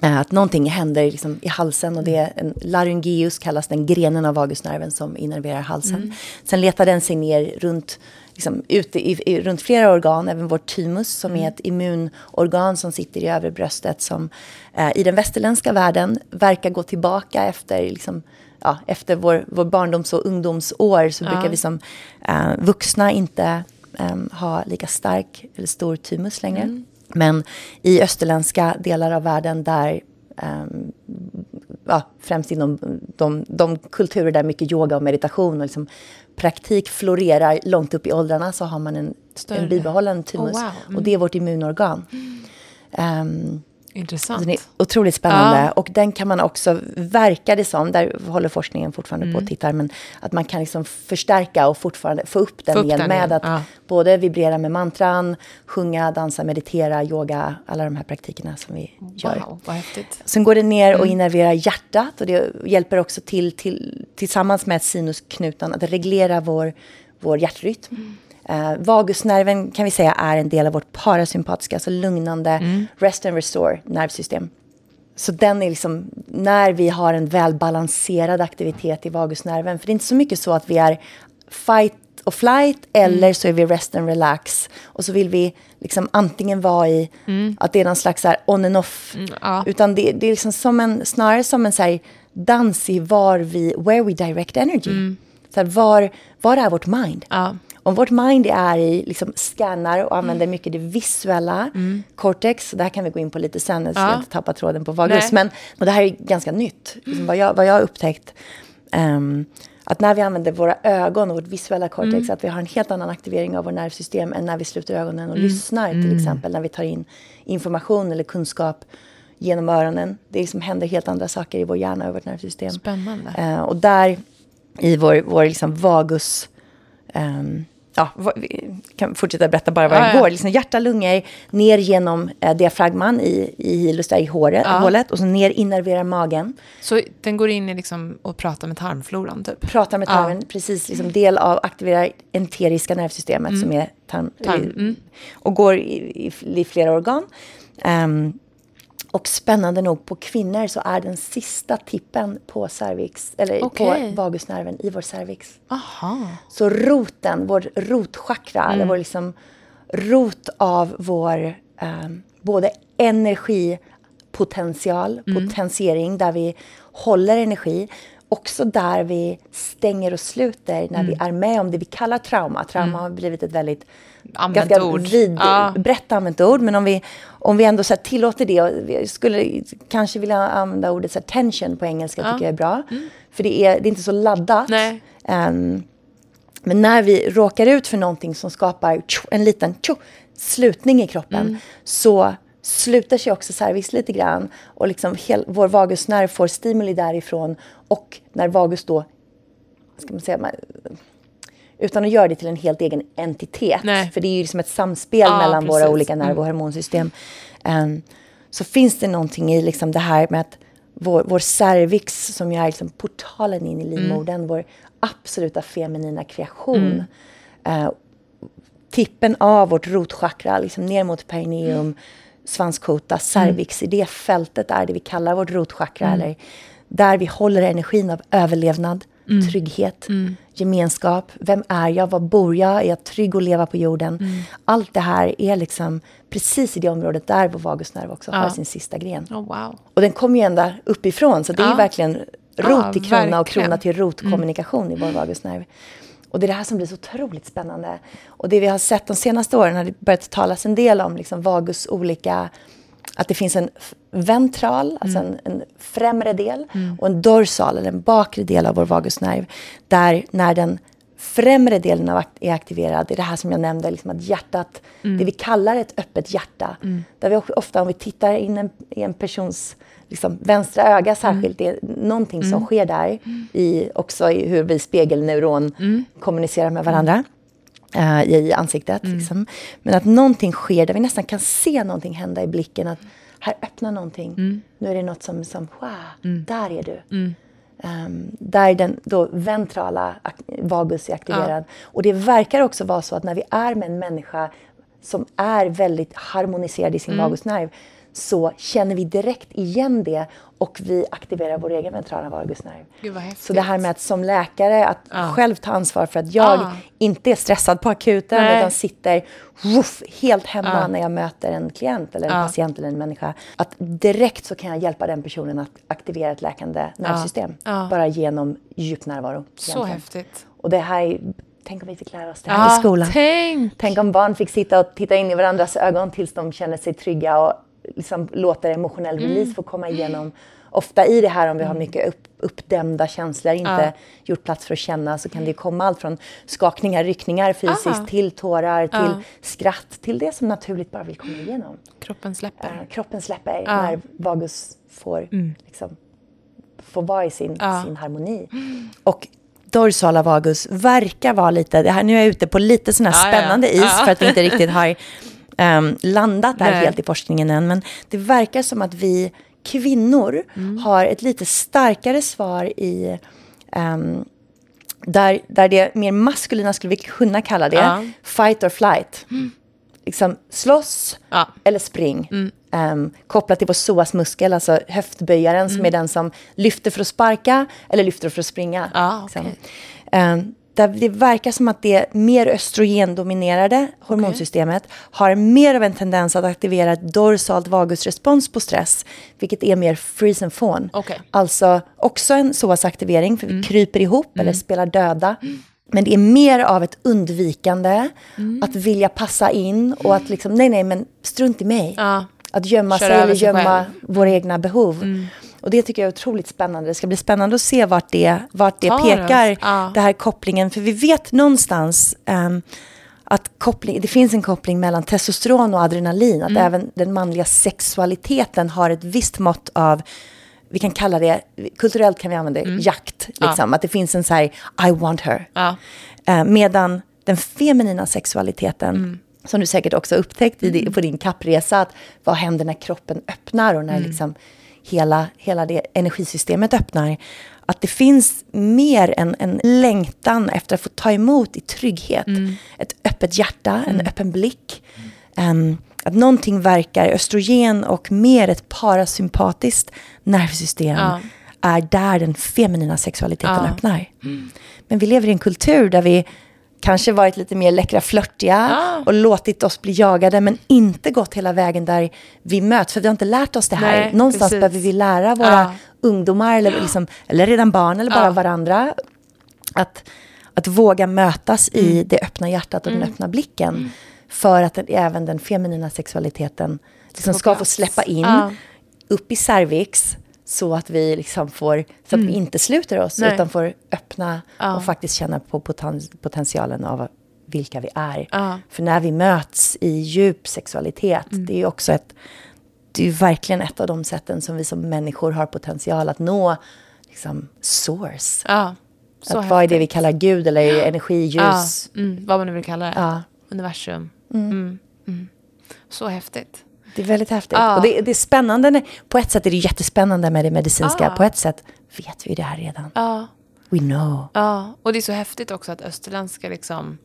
Att någonting händer liksom i halsen och det är en laryngeus kallas den grenen av vagusnerven som innerverar halsen. Sen letar den sig ner runt, liksom, ute i, i, runt flera organ, även vårt thymus som är ett immunorgan som sitter i övre bröstet som eh, i den västerländska världen verkar gå tillbaka efter liksom, Ja, efter vår, vår barndoms och ungdomsår så brukar vi som eh, vuxna inte eh, ha lika stark eller stor thymus längre. Men i österländska delar av världen där ehm, ja, främst inom de, de kulturer där mycket yoga och meditation och liksom praktik florerar långt upp i åldrarna så har man en, en bibehållen thymus. Oh, wow. Mm. Och det är vårt immunorgan. Ehm, Intressant. den är otroligt spännande. Ja. Och den kan man också, verkar det som, där håller forskningen fortfarande på och tittar, men att man kan liksom förstärka och fortfarande få upp den Få upp igen den med igen, att ja. både vibrera med mantran, sjunga, dansa, meditera, yoga, alla de här praktikerna som vi gör. Wow, vad häftigt. Sen går det ner och innerverar hjärtat och det hjälper också till, till tillsammans med sinusknutan att reglera vår, vår hjärtrytm. Eh, vagusnerven kan vi säga är en del av vårt parasympatiska, alltså lugnande rest and restore nervsystem. Så den är liksom, när vi har en välbalanserad aktivitet i vagusnerven, för det är inte så mycket så att vi är fight och flight eller så är vi rest and relax. Och så vill vi liksom antingen vara i att det är någon slags här on and off. ja. Utan det, det är liksom som en, snarare som en så här dans i var vi, where we direct energy. Så här, var, var är vårt mind? Ja. Om vårt mind är i, liksom scannar och använder mycket det visuella, cortex, det här kan vi gå in på lite sen, jag ska Ja. inte tappa tråden på vagus, men och det här är ganska nytt. Liksom vad, jag, vad jag har upptäckt, ehm, att när vi använder våra ögon och vårt visuella cortex, att vi har en helt annan aktivering av vårt nervsystem än när vi sluter ögonen och lyssnar, till exempel när vi tar in information eller kunskap genom öronen. Det liksom händer helt andra saker i vår hjärna och vårt nervsystem. Spännande. Eh, och där i vår, vår liksom vagus... ehm, ja, kan fortsätta berätta bara vad Ja, ja. går. Liksom hjärta, lungor, ner genom eh, diafragman i, i hilus, där i håret, Ja. hålet. Och så ner innerverar magen. Så den går in i liksom och pratar med tarmfloran typ? Pratar med Ja. tarmen, precis. Liksom del av aktiverar enteriska nervsystemet som är tarm. Tarm, mm. Och går i, i, i flera organ. Ehm, och spännande nog, på kvinnor så är den sista tippen på cervix, eller Okej. på vagusnerven i vår cervix. Aha. Så roten, vår rotchakra, eller vår liksom rot av vår ehm, både energipotential, potentiering, där vi håller energi, också där vi stänger och sluter när vi är med om det vi kallar trauma. Trauma har blivit ett väldigt Använt ganska ord. vid, Ja. brett använt ord, men om vi, om vi ändå så tillåter det, och vi skulle kanske vilja använda ordet så tension på engelska, tycker jag är bra. För det är, det är inte så laddat. Ehm, men när vi råkar ut för någonting som skapar en liten slutning i kroppen Mm. så sluter sig också cervix lite grann och liksom hel, vår vagusnerv får stimuli därifrån och när vagus då, ska man säga, man, utan att göra det till en helt egen entitet, Nej. för det är ju liksom ett samspel Ja, mellan våra precis. olika nerv och hormonsystem, ehm, så finns det någonting i liksom det här med att vår, vår cervix, som ju är liksom portalen in i livmodern, vår absoluta feminina kreation, eh, tippen av vårt rotchakra, liksom ner mot perineum, svanskota, cervix, i det fältet är det vi kallar vårt rotchakra, eller där vi håller energin av överlevnad, trygghet, gemenskap. Vem är jag? Var bor jag? Är jag trygg att leva på jorden? Allt det här är liksom precis i det området där vår vagusnerv också har sin sista gren. Oh, wow. Och den kommer ju ända uppifrån, så det är Ja. ju verkligen rot Ja, till krona och verkligen. krona till rotkommunikation i vår vagusnerv. Och det är det här som blir så otroligt spännande. Och det vi har sett de senaste åren har det börjat talas en del om liksom vagus olika att det finns en ventral, alltså en, en främre del, och en dorsal, eller en bakre del av vår vagusnerv. Där när den främre delen av är aktiverad, det är det här som jag nämnde, liksom att hjärtat, det vi kallar ett öppet hjärta. Där vi ofta om vi tittar in en, i en persons liksom, vänstra öga särskilt, det är någonting som sker där, i, också i hur vi spegelneuron kommunicerar med varandra eh, i ansiktet. Liksom. Men att någonting sker där vi nästan kan se någonting hända i blicken. Att här öppnar någonting. Nu är det något som, som wow, där är du. Ehm, där den då ventrala vagus är aktiverad. Och det verkar också vara så att när vi är med en människa som är väldigt harmoniserad i sin vagusnerv så känner vi direkt igen det och vi aktiverar vår egen ventrala vagusnerv. Så det här med att som läkare att Ja. själv ta ansvar för att jag Ja. inte är stressad på akuten Nej. utan sitter woof, helt hemma Ja. när jag möter en klient eller en patient eller en människa. Att direkt så kan jag hjälpa den personen att aktivera ett läkande nervsystem. Bara genom djupnärvaro. Så egentligen. häftigt. Och det här, är- tänk om vi fick lära oss det här i skolan. tänk. Tänk om barn fick sitta och titta in i varandras ögon tills de känner sig trygga och liksom låter emotionell Mm. release få komma igenom. Ofta i det här om vi har mycket upp, uppdämda känslor, inte Ja. gjort plats för att känna, så kan det komma allt från skakningar, ryckningar fysiskt, Aha. till tårar, till Ja. skratt, till det som naturligt bara vill komma igenom. Kroppen släpper. Eh, kroppen släpper Ja. när vagus får, liksom, får vara i sin, sin harmoni. Och dorsala vagus verkar vara lite, det här, nu är jag ute på lite sån här spännande is för att vi inte riktigt har ehm, landat där Nej. helt i forskningen än. Men det verkar som att vi kvinnor Mm. har ett lite starkare svar i ehm, där, där det mer maskulina skulle vi kunna kalla det, Ja. fight or flight. Liksom slåss Ja. eller spring. Mm. Ehm, kopplat till vår psoasmuskel, alltså höftböjaren som är den som lyfter för att sparka eller lyfter för att springa. Mm. Ja, liksom. okej. Där det verkar som att det mer östrogendominerade hormonsystemet har mer av en tendens att aktivera ett dorsalt vagusrespons på stress, vilket är mer freeze and fawn. Okej. Alltså också en psoasaktivering, för vi kryper ihop eller spelar döda. Men det är mer av ett undvikande, att vilja passa in och att liksom, nej, nej, men strunt i mig. Ja. Att gömma Kör sig eller sig gömma själv. våra egna behov. Mm. Och det tycker jag är otroligt spännande. Det ska bli spännande att se vart det, vart det pekar. Ja. det här kopplingen. För vi vet någonstans ehm, att koppling, det finns en koppling mellan testosteron och adrenalin. Mm. Att även den manliga sexualiteten har ett visst mått av vi kan kalla det, kulturellt kan vi använda det, jakt. Liksom. Att det finns en så här, I want her. Ja. Eh, medan den feminina sexualiteten, som du säkert också upptäckt i, di- på din kappresa, att vad händer när kroppen öppnar och när liksom hela, hela det energisystemet öppnar. Att det finns mer en, en längtan efter att få ta emot i trygghet. Ett öppet hjärta, en öppen blick. Ehm, att någonting verkar östrogen och mer ett parasympatiskt nervsystem Ja. är där den feminina sexualiteten Ja. öppnar. Men vi lever i en kultur där vi kanske varit lite mer läckra, flörtiga Ja. och låtit oss bli jagade, men inte gått hela vägen där vi möts, för vi har inte lärt oss det här. Nej, Någonstans precis. behöver vi lära våra Ja. ungdomar, eller, liksom, eller redan barn, eller bara Ja. varandra, att, att våga mötas i Mm. det öppna hjärtat och den öppna blicken. För att den, även den feminina sexualiteten liksom ska få släppa in Ja. upp i cervix så att vi liksom får, så att vi inte sluter oss Mm. Nej. utan får öppna Ja. och faktiskt känna på poten, potentialen av vilka vi är. Ja. För när vi möts i djup sexualitet, Mm. det är också ett, det är verkligen ett av de sätten som vi som människor har potential att nå liksom, source. Ja. Så att vad är det vi kallar Gud eller energi, ljus. Ja. Mm. Vad man nu vill kalla det. Ja. Universum. Mm. Mm. Så häftigt. Det är väldigt häftigt. Ja. Och det, det är spännande. På ett sätt är det jättespännande med det medicinska. Ja. På ett sätt vet vi det här redan. Ja. We know. Ja, och det är så häftigt också att österländska liksom,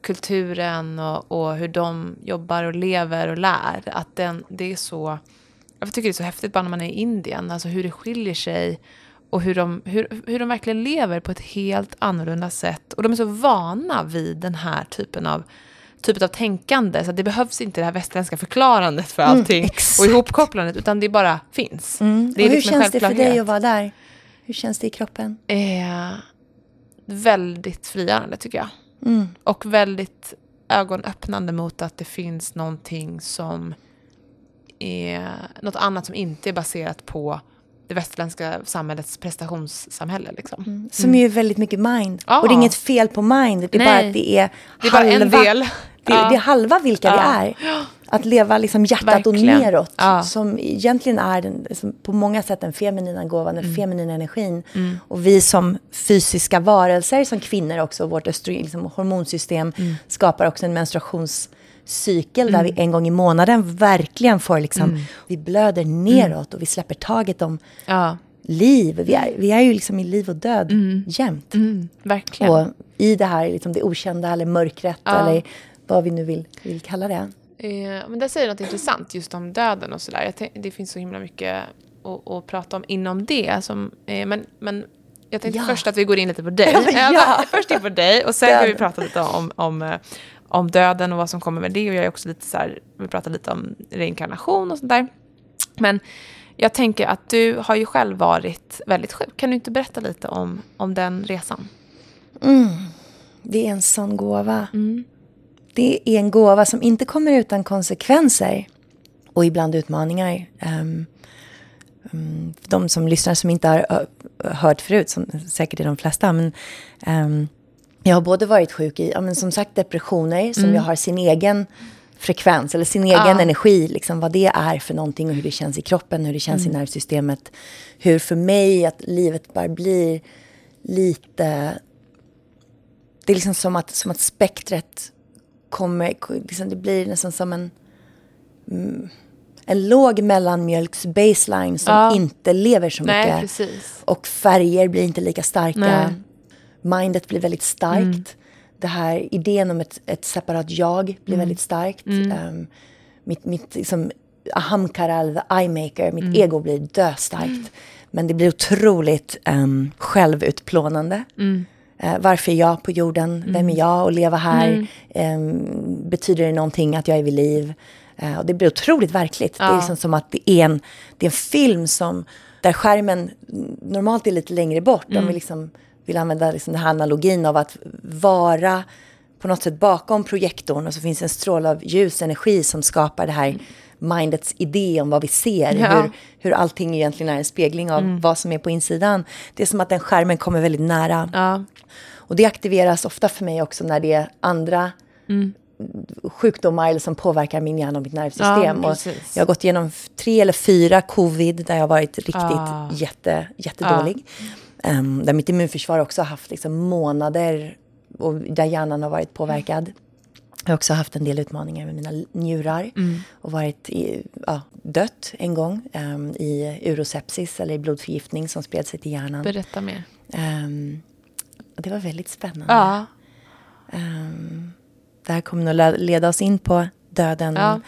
kulturen och, och hur de jobbar och lever och lär, att den, det är så... Jag tycker det är så häftigt bara när man är i Indien, alltså hur det skiljer sig och hur de, hur, hur de verkligen lever på ett helt annorlunda sätt. Och de är så vana vid den här typen av typet av tänkande. Så att det behövs inte det här västerländska förklarandet för allting exakt. och ihopkopplandet, utan det bara finns. Det är och hur liksom känns det för dig att vara där? Hur känns det i kroppen? Eh, väldigt frigörande tycker jag. Mm. Och väldigt ögonöppnande mot att det finns någonting som är något annat som inte är baserat på det västerländska samhällets prestationssamhälle. Liksom. Som är väldigt mycket mind. Ja. Och det är inget fel på mind. Det är Nej. bara att det är Det är bara en halva, del. Det, Ja. det är halva vilka vi Ja. är. Att leva liksom hjärtat Verkligen. och neråt. Ja. Som egentligen är den, som på många sätt den feminina gåvan, den Mm. feminina energin. Och vi som fysiska varelser, som kvinnor också, vårt östrogen, liksom, hormonsystem Mm. skapar också en menstruationscykel där vi en gång i månaden verkligen får liksom, Mm. vi blöder neråt och vi släpper taget om Ja, liv. Vi är, vi är ju liksom i liv och död jämt. mm, verkligen. Och i det här, liksom det okända eller mörkret Ja. eller vad vi nu vill, vill kalla det. Eh, men där säger du något intressant just om döden och sådär. Det finns så himla mycket att, att prata om inom det. Som, eh, men, men jag tänkte Ja. först att vi går in lite på dig. Ja, ja. Först in på dig och sen kan vi prata lite om, om, eh, om döden och vad som kommer med det. Och jag är också lite så här, vi pratar lite om reinkarnation och sånt där. Men jag tänker att du har ju själv varit väldigt sjuk. Kan du inte berätta lite om, om den resan? Det är en sån gåva. Mm. Det är en gåva som inte kommer utan konsekvenser. Och ibland utmaningar. Um, um, de som lyssnar som inte har hört förut, som säkert är de flesta. Men, um, jag har både varit sjuk i, ja, men som sagt, depressioner som jag har sin egen frekvens eller sin egen Mm. Ja. energi. Liksom, vad det är för någonting och hur det känns i kroppen, hur det känns Mm. i nervsystemet. Hur för mig att livet bara blir lite det är liksom som att, som att spektret kommer, liksom det blir nästan som en, mm, en låg mellanmjölks baseline som Ja. inte lever så Nej, mycket. precis. Och färger blir inte lika starka. Nej. Mindet blir väldigt starkt. Det här idén om ett, ett separat jag blir väldigt starkt. Um, mitt, mitt liksom, ahamkara, eller the eye maker, mitt ego blir döstarkt. Men det blir otroligt um, självutplånande. Eh, varför är jag på jorden? Vem är jag? Och leva här? Em, betyder det någonting att jag är vid liv? Eh, och det blir otroligt verkligt. Det är Ja. liksom som att det är en, det är en film som, där skärmen normalt är lite längre bort. Om vi liksom vill använda liksom den här analogin av att vara på något sätt bakom projektorn och så finns en stråle av ljusenergi som skapar det här mindets idé om vad vi ser. Ja. Hur, hur allting egentligen är en spegling av vad som är på insidan. Det är som att den skärmen kommer väldigt nära. Ja. Och det aktiveras ofta för mig också när det är andra sjukdomar eller som påverkar min hjärna och mitt nervsystem. Ja, och jag har gått igenom tre eller fyra covid där jag har varit riktigt Ah. jätte, jättedålig. Ehm, där mitt immunförsvar också har haft liksom månader och där hjärnan har varit påverkad. Jag har också haft en del utmaningar med mina njurar Mm. och varit i, ja, dött en gång ehm, i urosepsis eller i blodförgiftning som spred sig till hjärnan. Berätta mer. Och det var väldigt spännande. Ja. Ehm, det här kommer nog le- leda oss in på döden. Ja.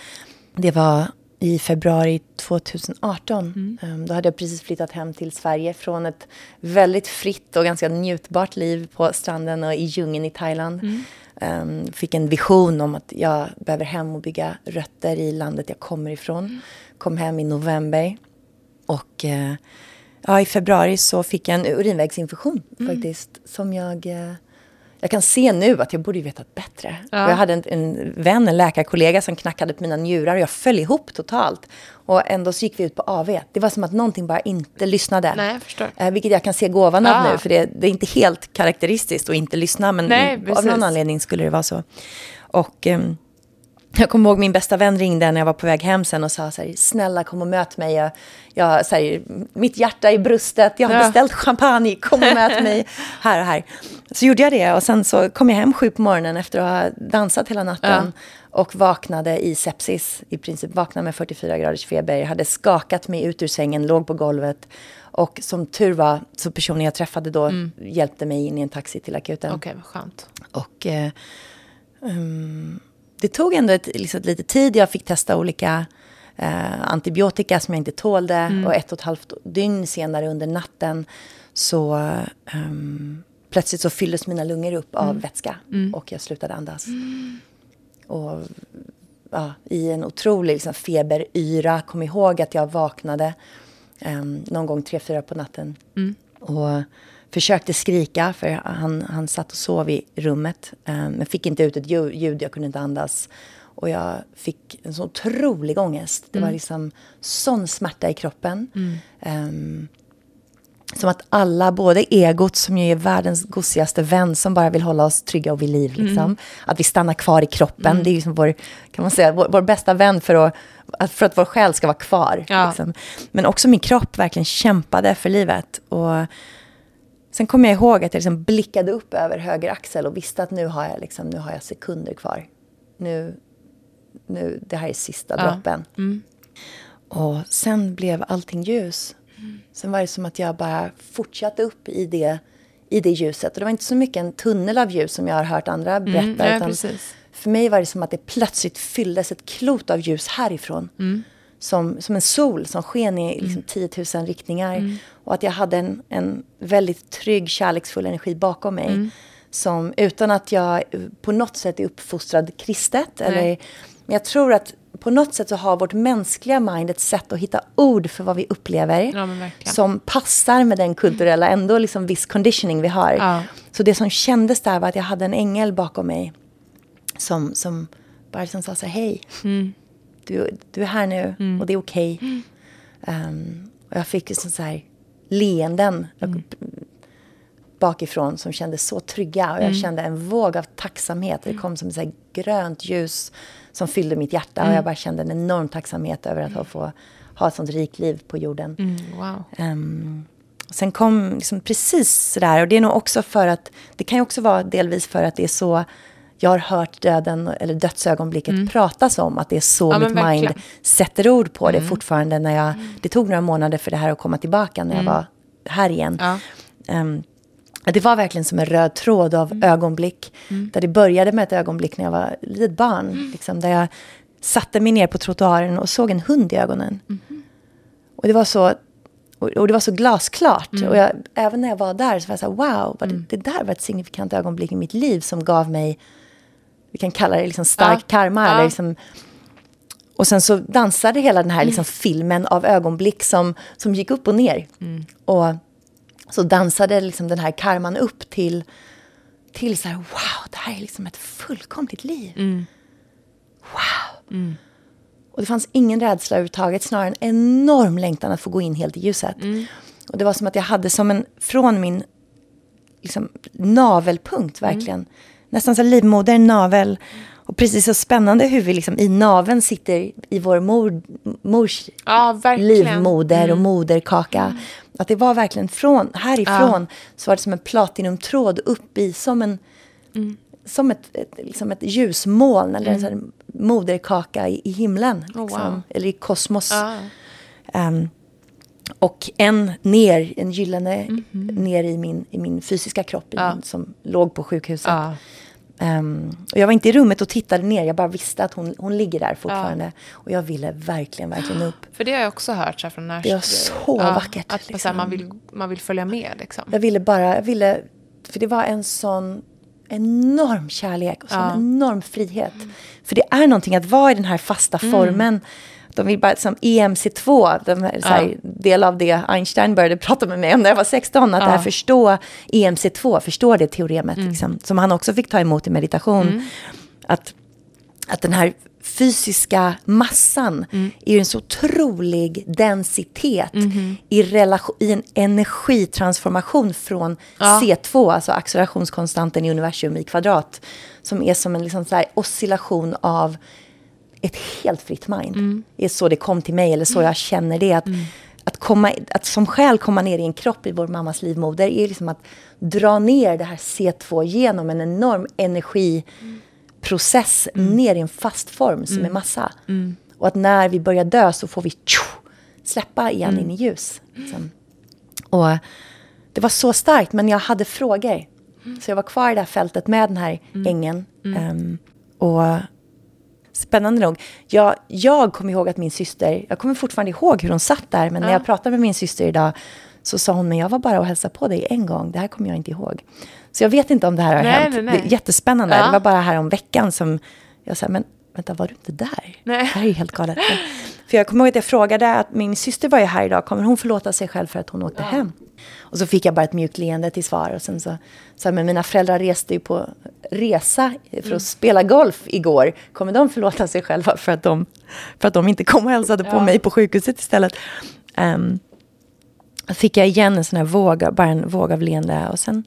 Det var i februari 2018. Ehm, då hade jag precis flyttat hem till Sverige från ett väldigt fritt och ganska njutbart liv på stranden och i djungeln i Thailand. Ehm, fick en vision om att jag behöver hem och bygga rötter i landet jag kommer ifrån. Kom hem i november. Och eh, ja, i februari så fick jag en urinvägsinfektion faktiskt. Som jag... Eh, jag kan se nu att jag borde vetat bättre. Ja. Och jag hade en, en vän, en läkarkollega som knackade på mina njurar och jag föll ihop totalt. Och ändå så gick vi ut på AV. Det var som att någonting bara inte lyssnade. Nej, jag förstår. Eh, vilket jag kan se gåvan av Ja. nu, för det, det är inte helt karaktäristiskt att inte lyssna, men Nej, av någon anledning skulle det vara så. Och ehm, jag kommer ihåg min bästa vän ringde när jag var på väg hem sen och sa så här, snälla kom och möt mig. Jag, jag, så här, mitt hjärta i bröstet, jag har Ja. beställt champagne, kom och möt mig här och här. Så gjorde jag det och sen så kom jag hem sju på morgonen efter att ha dansat hela natten. Och vaknade i sepsis, i princip vaknade med 44 graders feber. Jag hade skakat mig ut ur sängen, låg på golvet. Och som tur var, så personen jag träffade då hjälpte mig in i en taxi till akuten. Okej, vad skönt. Och eh, ehm, det tog ändå ett, liksom, lite tid. Jag fick testa olika eh, antibiotika som jag inte tålde. Och ett och ett halvt dygn senare under natten så ehm, plötsligt så fylldes mina lungor upp av vätska. Och jag slutade andas. Och ja, i en otrolig liksom, feberyra. Kom ihåg att jag vaknade um, någon gång tre, fyra på natten. Och försökte skrika, för han, han satt och sov i rummet. Um, men fick inte ut ett ljud, jag kunde inte andas. Och jag fick en så otrolig ångest. Det var liksom sån smärta i kroppen. Um, som att alla, både egot som ju är världens gosigaste vän som bara vill hålla oss trygga och vid liv. Liksom. Att vi stannar kvar i kroppen. Det är liksom vår, kan man säga, vår, vår bästa vän för att, att- för att vår själ ska vara kvar. Ja. Liksom. Men också min kropp verkligen kämpade för livet. Och sen kommer jag ihåg att jag liksom blickade upp över höger axel och visste att nu har jag, liksom, nu har jag sekunder kvar. Nu, nu, det här är sista Ja. droppen. Och sen blev allting ljus. Sen var det som att jag bara fortsatte upp i det, i det ljuset. Och det var inte så mycket en tunnel av ljus som jag har hört andra berätta. Mm, ja, för mig var det som att det plötsligt fylldes ett klot av ljus härifrån. Som, som en sol som sken i liksom 10 000 riktningar. Och att jag hade en, en väldigt trygg, kärleksfull energi bakom mig. Som utan att jag på något sätt är uppfostrad kristet. Eller, men jag tror att på något sätt så har vårt mänskliga mind ett sätt att hitta ord för vad vi upplever. Ja, som passar med den kulturella, ändå liksom viss conditioning vi har. Ja. Så det som kändes där var att jag hade en ängel bakom mig. Som, som bara liksom sa så här, hej. Du, du är här nu och det är okej. Ehm, och jag fick liksom så här leenden bakifrån som kändes så trygga. Och jag kände en våg av tacksamhet. Det kom som ett grönt ljus som fyllde mitt hjärta. Och jag bara kände en enorm tacksamhet över att ha, få ha ett sånt rikt liv på jorden. Mm, wow. Um, sen kom liksom precis sådär, och det är nog också för att, det kan ju också vara delvis för att det är så jag har hört döden, eller dödsögonblicket pratas om, att det är så Mm. Ja, mitt mind verkligen. Mm. sätter ord på det fortfarande när jag, det tog några månader för det här att komma tillbaka när jag var här igen. Ja. Ehm, det var verkligen som en röd tråd av Mm. ögonblick. Där det började med ett ögonblick när jag var litet barn. Mm. Liksom, där jag satte mig ner på trottoaren och såg en hund i ögonen. Mm-hmm. Och det var så, och, det var så glasklart. Mm. Och jag, även när jag var där så var jag så här, wow, det, det där var ett signifikant ögonblick i mitt liv som gav mig, vi kan kalla det liksom stark Ja. karma. Ja. Eller liksom, och sen så dansade hela den här liksom filmen av ögonblick som, som gick upp och ner. Och så dansade liksom den här karman upp till, till så här, wow, det här är liksom ett fullkomligt liv. Mm. Wow. Och det fanns ingen rädsla överhuvudtaget, snarare en enorm längtan att få gå in helt i ljuset. Och det var som att jag hade som en, från min liksom, navelpunkt verkligen, nästan så livmoder, navel, och precis så spännande hur vi liksom i naveln sitter i vår mor, mors Ja. Mm. livmoder och moderkaka. Att det var verkligen från, härifrån så var det som en platinumtråd upp i som en Mm. som ett, ett, liksom ett ljusmoln eller en här moderkaka i, i himlen. Oh, Liksom, wow. Eller i kosmos. Ja. Ehm, och en ner, en gyllene Mhm. ner i min, i min fysiska kropp Ja. min, som låg på sjukhuset. Ja. Ehm, och jag var inte i rummet och tittade ner, jag bara visste att hon, hon ligger där fortfarande. Och jag ville verkligen, verkligen upp. För det har jag också hört så från närstående. Det är så vackert, Att så här, liksom. man, vill, man vill följa med liksom. Jag ville bara, jag ville, för det var en sån enorm kärlek och sån Ja. enorm frihet. För det är någonting att vara i den här fasta Mm. formen. De vill bara, som EMC2, de här, så här, del av det Einstein började prata med mig om när jag var 16, att det här förstå EMC2, förstå det teoremet, Mm. liksom, som han också fick ta emot i meditation. Att, att den här fysiska massan Mm. är en så otrolig densitet Mm-hmm. i, relation, i en energitransformation från Ja. C2, alltså accelerationskonstanten i universum i kvadrat, som är som en liksom så oscillation av ett helt fritt mind. Mm. Det är så det kom till mig, eller så jag känner det. Att, att, komma, att som själ komma ner i en kropp i vår mammas livmoder är liksom att dra ner det här C2 genom en enorm energiprocess ner i en fast form som är massa. Och att när vi börjar dö så får vi tjo, släppa igen in i ljus. Liksom. Och det var så starkt, men jag hade frågor. Så jag var kvar i det här fältet med den här ängen. Ehm, och spännande nog, jag, jag kommer ihåg att min syster, jag kommer fortfarande ihåg hur hon satt där, men när jag pratade med min syster idag så sa hon, men jag var bara och hälsade på dig en gång, det här kommer jag inte ihåg. Så jag vet inte om det här har Nej, hänt. nej, nej. Det är jättespännande, Ja. det var bara här om veckan som jag sa, men vänta, var du inte där? Nej. Det här är ju helt galet. För jag kommer ihåg att jag frågade att min syster var ju här idag, kommer hon förlåta sig själv för att hon åkte hem? Och så fick jag bara ett mjukt leende till svar. Och sen så sa men mina föräldrar reste ju på resa för att Mm. spela golf igår. Kommer de förlåta sig själva för att de, för att de inte kom och hälsade på Ja. mig på sjukhuset istället? Um, fick jag igen en sån här våg, bara en våg av leende. Och sen,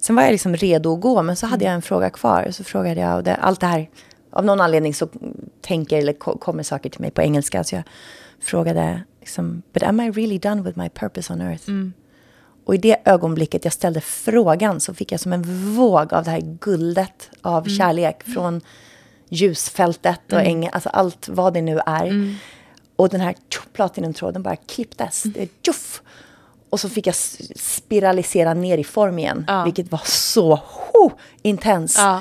sen var jag liksom redo att gå, men så hade jag en fråga kvar. Och så frågade jag, och det, allt det här, av någon anledning så tänker eller ko- kommer saker till mig på engelska. Så jag frågade, liksom, but am I really done with my purpose on earth? Och i det ögonblicket jag ställde frågan så fick jag som en våg av det här guldet av kärlek från ljusfältet och ängen, alltså allt vad det nu är. Och den här platinumtråden bara klipptes. Det tjoff! Och så fick jag spiralisera ner i form igen, Ja. vilket var så ho, intens. Ja.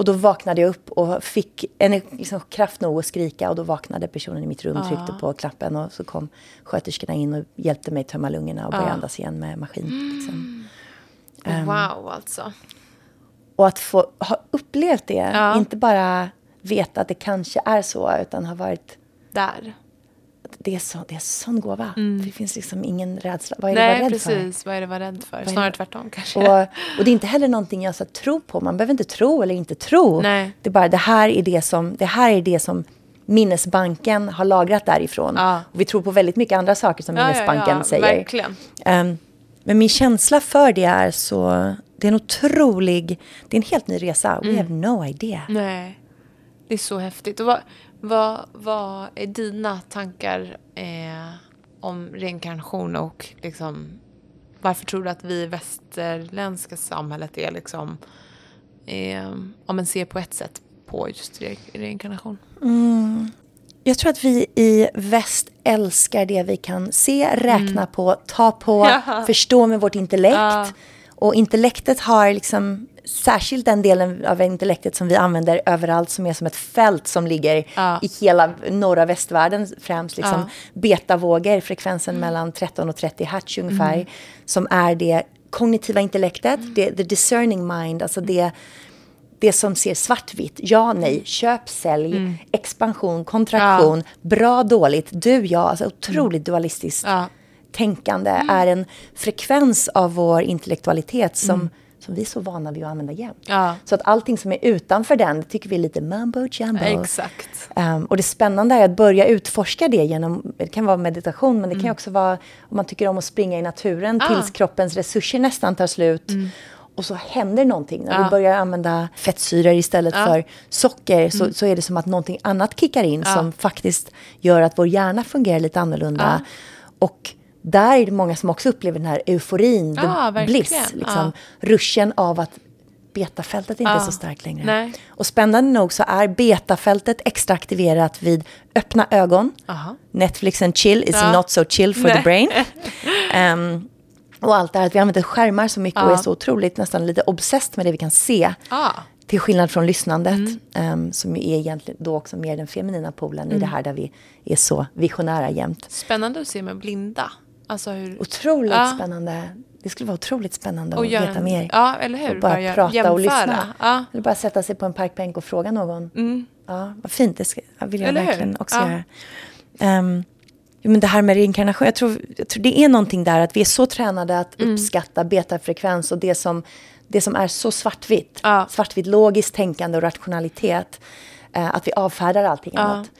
Och då vaknade jag upp och fick en, liksom, kraft nog att skrika och då vaknade personen i mitt rum, tryckte på knappen och så kom sköterskorna in och hjälpte mig tömma lungorna och börja andas igen med maskin. Liksom. Ehm. Wow, alltså. Och att få ha upplevt det, inte bara veta att det kanske är så, utan ha varit Där. Det är, så, det är sån gåva. För det finns liksom ingen rädsla. Vad är det Mm. Nej, vara rädd för? precis. Vad är det vara rädd för? Snarare tvärtom kanske. Och, och det är inte heller någonting jag så tror på. Man behöver inte tro eller inte tro. Nej. Det är bara det här är det som, det här är det som minnesbanken har lagrat därifrån. Ja. Och vi tror på väldigt mycket andra saker som Ja, minnesbanken ja, säger. Ehm, men min känsla för det är så... Det är en otrolig... Det är en helt ny resa. Mm. We have no idea. Nej, det är så häftigt. Och vad, vad, vad är dina tankar eh, om reinkarnation och liksom, varför tror du att vi i västerländska samhället är liksom, eh, om man ser på ett sätt på just re reinkarnation? Jag tror att vi i väst älskar det vi kan se, räkna på, ta på, Mm. Ja. förstå med vårt intellekt. Ja. Och intellektet har liksom, särskilt den delen av intellektet som vi använder överallt, som är som ett fält som ligger Ja. i hela norra västvärlden främst. Liksom, Ja. Betavågor, frekvensen mellan 13 och 30 hertz ungefär, som är det kognitiva intellektet, det, the discerning mind, alltså det det som ser svartvitt, ja, nej, köp, sälj, expansion, kontraktion, bra, dåligt, du, ja, alltså otroligt dualistiskt Ja. Tänkande är en frekvens av vår intellektualitet som, som vi är så vana vid att använda jämt. Ja. Så att allting som är utanför den tycker vi är lite mumbo jumbo. Exakt. Um, och det spännande är att börja utforska det genom, det kan vara meditation, men det kan ju också vara om man tycker om att springa i naturen Ah. tills kroppens resurser nästan tar slut. Och så händer någonting. När Ja. vi börjar använda fettsyror istället Ja. för socker så, så är det som att någonting annat kickar in som faktiskt gör att vår hjärna fungerar lite annorlunda. Och där är det många som också upplever den här euforin, the Ja, verkligen. bliss. Liksom, Ruschen av att betafältet inte är Ja. så starkt längre. Nej. Och spännande nog så är betafältet extra aktiverat vid öppna ögon. Aha. Netflix and chill is Ja. not so chill for Nej. the brain. Ehm, och allt det här att vi använder skärmar så mycket och är så otroligt nästan lite obsessed med det vi kan se. Till skillnad från lyssnandet, Mm. ehm, som är egentligen då också mer den feminina polen i det här där vi är så visionära jämt. Spännande att se med blinda. Alltså hur... Otroligt Ja. spännande. Det skulle vara otroligt spännande Och att göra veta mer. Ja, eller hur? Och bara Bara gör- prata och jämföra. lyssna. Ja. Eller bara sätta sig på en parkbänk och fråga någon. Ja, vad fint, det ska, vill jag Eller hur? verkligen också Ja. göra. Jo, men det här med reinkarnation, jag tror, jag tror det är någonting där att vi är så tränade att Mm. uppskatta betafrekvens och det som, det som är så svartvitt. Ja. Svartvitt logiskt tänkande och rationalitet. eh, att vi avfärdar allting Ja. annat.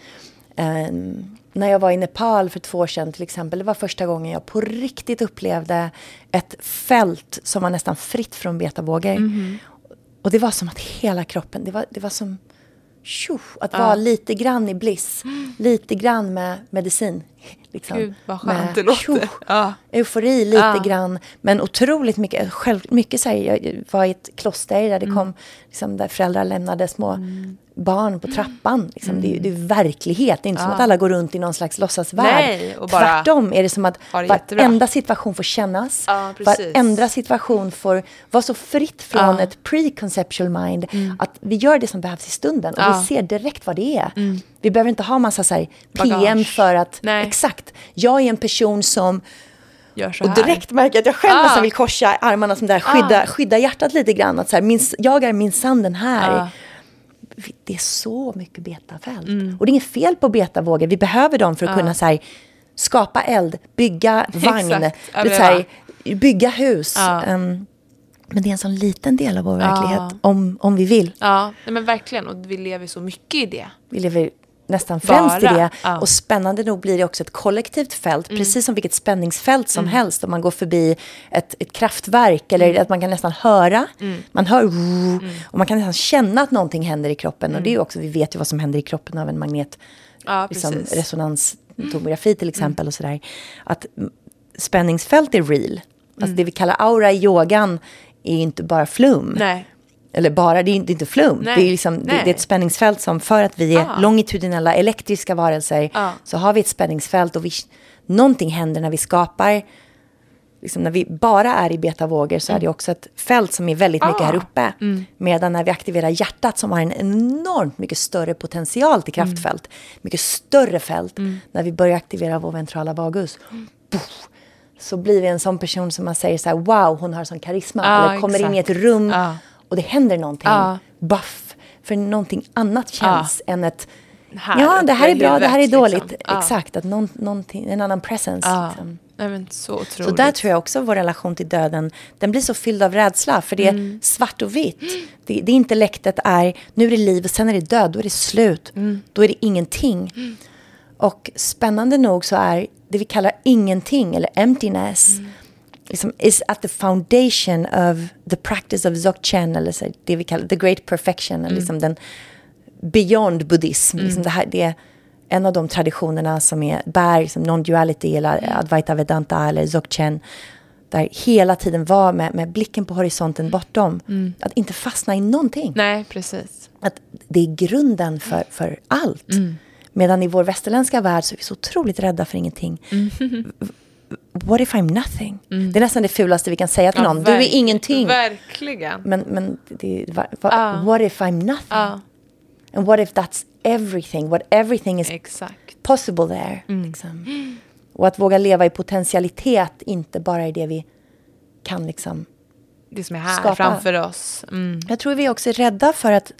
Ehm, när jag var i Nepal för två år sedan till exempel, det var första gången jag på riktigt upplevde ett fält som var nästan fritt från betavågor. Mhm. Och det var som att hela kroppen, det var, det var som tjoff, att vara lite grann i bliss. Lite grann med medicin. Liksom. Gud, vad skönt Med det låter. tjoff, Ja. Eufori lite Ja. grann, men otroligt mycket. Själv, mycket så här, jag var i ett kloster där det Mm. kom, liksom, där föräldrar lämnade små barn på trappan. Liksom. Det, är, ju- det är verklighet, det är inte som att alla går runt i någon slags låtsasvärld. Nej, och bara Tvärtom är det som att det jättebra. varenda situation får kännas. Ja, varenda situation får vara så fritt från Ja. Mm. ett preconceptual mind. Att vi gör det som behövs i stunden och Ja. Mm. vi ser direkt vad det är. Vi behöver inte ha massa så PM Bagage. för att, Nej. exakt, jag är en person som och direkt märker jag att jag själv Ah. nästan vill korsa armarna som där, skydda, skydda hjärtat lite grann. Att så här, min, jag är minsann den här. Ah. Det är så mycket betafält. Mm. Och det är inget fel på betavågor. Vi behöver dem för att kunna så här, skapa eld, bygga vagn, vet, så här, bygga hus. Ja. Ehm, men det är en sån liten del av vår Ja. verklighet, om, om vi vill. Ja, nej, men verkligen. Och vi lever så mycket i det. Vi lever nästan främst Bara, i det. ja. Och spännande nog blir det också ett kollektivt fält, Mm. precis som vilket spänningsfält som helst. Om man går förbi ett, ett kraftverk eller Mm. att man kan nästan höra. Man hör och man kan nästan känna att någonting händer i kroppen. Och det är ju också, vi vet ju vad som händer i kroppen av en magnet. Mm. Ja, liksom. Mm. resonanstomografi till exempel och sådär. Att mm, spänningsfält är real. Alltså Mm. det vi kallar aura i yogan är ju inte bara flum. Nej. Eller bara, det är inte, det är inte flum. Nej, Det, är liksom, det, det är ett spänningsfält som för att vi är Ah. longitudinella elektriska varelser Ah. så har vi ett spänningsfält och vi, någonting händer när vi skapar, liksom när vi bara är i betavågor så är det också ett fält som är väldigt mycket Ah. här uppe. Mm. Medan när vi aktiverar hjärtat som har en enormt mycket större potential till kraftfält, mycket större fält, när vi börjar aktivera vår ventrala vagus. Puff, så blir vi en sån person som man säger så här, wow, hon har sån karisma. Eller kommer in i ett rum Ja. Och det händer någonting. Ja. Buff. För någonting annat känns än ett... Här ja, det här är bra, det här är dåligt. liksom. Ja. Exakt, att någon, någonting, en annan presence. Ja. Liksom. Nej, så otroligt. Så där tror jag också vår relation till döden, den blir så fylld av rädsla. För det är Mm. svart och vitt. Det, det intellektet är, nu är det liv och sen är det död, då är det slut. Mm. Då är det ingenting. Och spännande nog så är det vi kallar ingenting, eller emptiness, Mm. Liksom, is at the foundation of the practice of Dzogchen, eller så, det vi kallar the great perfection, Mm. liksom den beyond buddhism. Liksom det, här, det är en av de traditionerna som är, bär liksom non-duality eller Advaita Vedanta eller Dzogchen. Där hela tiden vara med, med blicken på horisonten bortom. Att inte fastna i någonting. Nej, precis. Att det är grunden för, för allt. Medan i vår västerländska värld så är vi så otroligt rädda för ingenting. What if I'm nothing? Det är nästan det fulaste vi kan säga till Ja, någon. Du är ingenting. Verkligen. Men, men det, va, va, Ja. what if I'm nothing? Ja, And what if that's everything? What everything is exakt. possible there. Mm. Liksom. Och att våga leva i potentialitet, inte bara i det vi kan liksom. Det som är här Skapa. framför oss. Mm. Jag tror vi också är rädda för att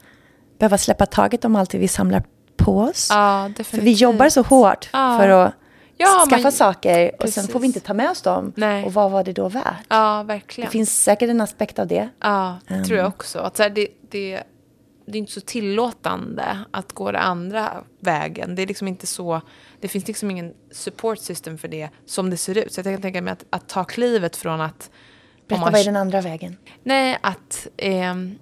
behöva släppa taget om allt det vi samlar på oss. Ja, definitivt. för vi jobbar så hårt Ja. för att Ja, skaffa man- saker och Precis. sen får vi inte ta med oss dem. Nej. Och vad var det då värt? Ja, verkligen. Det finns säkert en aspekt av det. Ja, det tror Ehm. jag också. Att så här, det, det, det är inte så tillåtande att gå den andra vägen. Det är liksom inte så... Det finns liksom ingen support system för det som det ser ut. Så jag kan tänka mig att, att ta klivet från att... Berätta, man- vad är den andra vägen? Nej, att, ehm,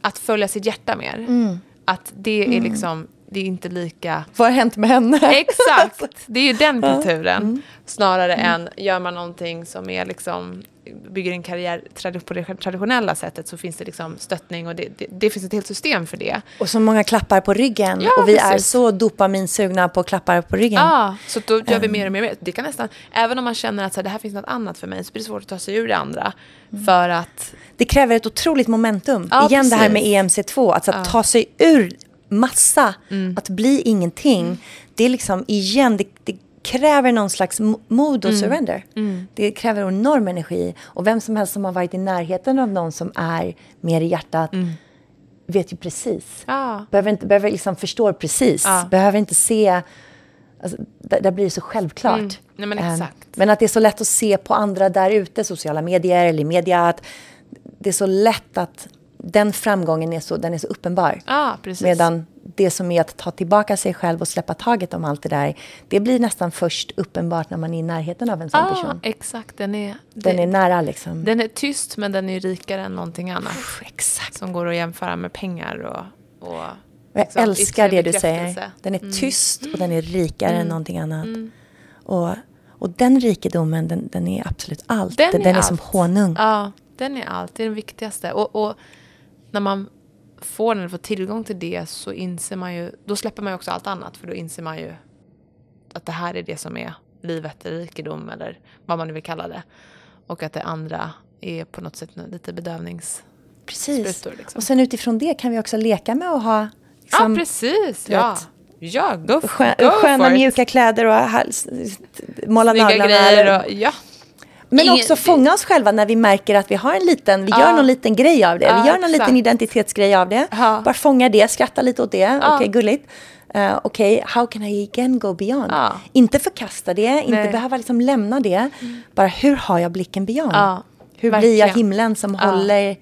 att följa sitt hjärta mer. Mm. Att det är liksom... Det är inte lika... Vad har hänt med henne? Exakt! Det är ju den kulturen. Mm. Snarare än gör man någonting som är liksom bygger en karriär på det traditionella sättet så finns det liksom stöttning och det, det, det finns ett helt system för det. Och så många klappar på ryggen. Ja, och vi är precis. så dopaminsugna på klappar på ryggen. Ja, så då gör Ehm. vi mer och mer. och mer. Det kan nästan, även om man känner att så här, det här finns något annat för mig så blir det svårt att ta sig ur det andra. Mm. För att, Det kräver ett otroligt momentum. Ja, Igen det här med precis. EMC2, att, så att ta sig ur massa, att bli ingenting. Det är liksom, igen, det, det kräver någon slags mo- mod och surrender. Det kräver enorm energi. Och vem som helst som har varit i närheten av någon som är mer i hjärtat vet ju precis. ja, Behöver, inte, behöver liksom förstår precis. Ja. Behöver inte se... Alltså, där, där blir det så självklart. Mm. Nej, men exakt. men att det är så lätt att se på andra där ute, sociala medier eller i media, att det är så lätt att den framgången är så, den är så uppenbar. precis. Medan det som är att ta tillbaka sig själv och släppa taget om allt det där, det blir nästan först uppenbart när man är i närheten av en sån ja, person. exakt. Den är, Den det- är nära liksom. den är tyst men den är rikare än någonting annat. Exakt. Som går att jämföra med pengar och... och Och jag liksom älskar det du säger. Den är Mm. tyst och den är rikare än någonting annat. Och, och den rikedomen, den, den är absolut allt. Den, den är, som allt. honung. Ja, den är allt. Det är den viktigaste. Och, och när man får den, får tillgång till det så inser man ju, då släpper man ju också allt annat. För då inser man ju att det här är det som är livet, rikedom eller vad man nu vill kalla det. Och att det andra är på något sätt lite bedövningssprutor. Precis. Liksom. Och sen utifrån det kan vi också leka med att ha liksom, ja, precis. Ja, ja go, f- skö, go sköna for it. mjuka kläder och hals, måla Snygga naglarna. grejer och, ja. Men Ingen- också fånga oss själva när vi märker att vi har en liten, vi Ja. gör någon liten grej av det. Ja, vi gör någon exakt. liten identitetsgrej av det. Ja. Bara fånga det, skratta lite åt det. Ja. Okej, gulligt. Uh, Okej, how can I again go beyond? Inte förkasta det, inte Nej. behöva liksom lämna det. Bara hur har jag blicken beyond? Hur blir jag himlen som håller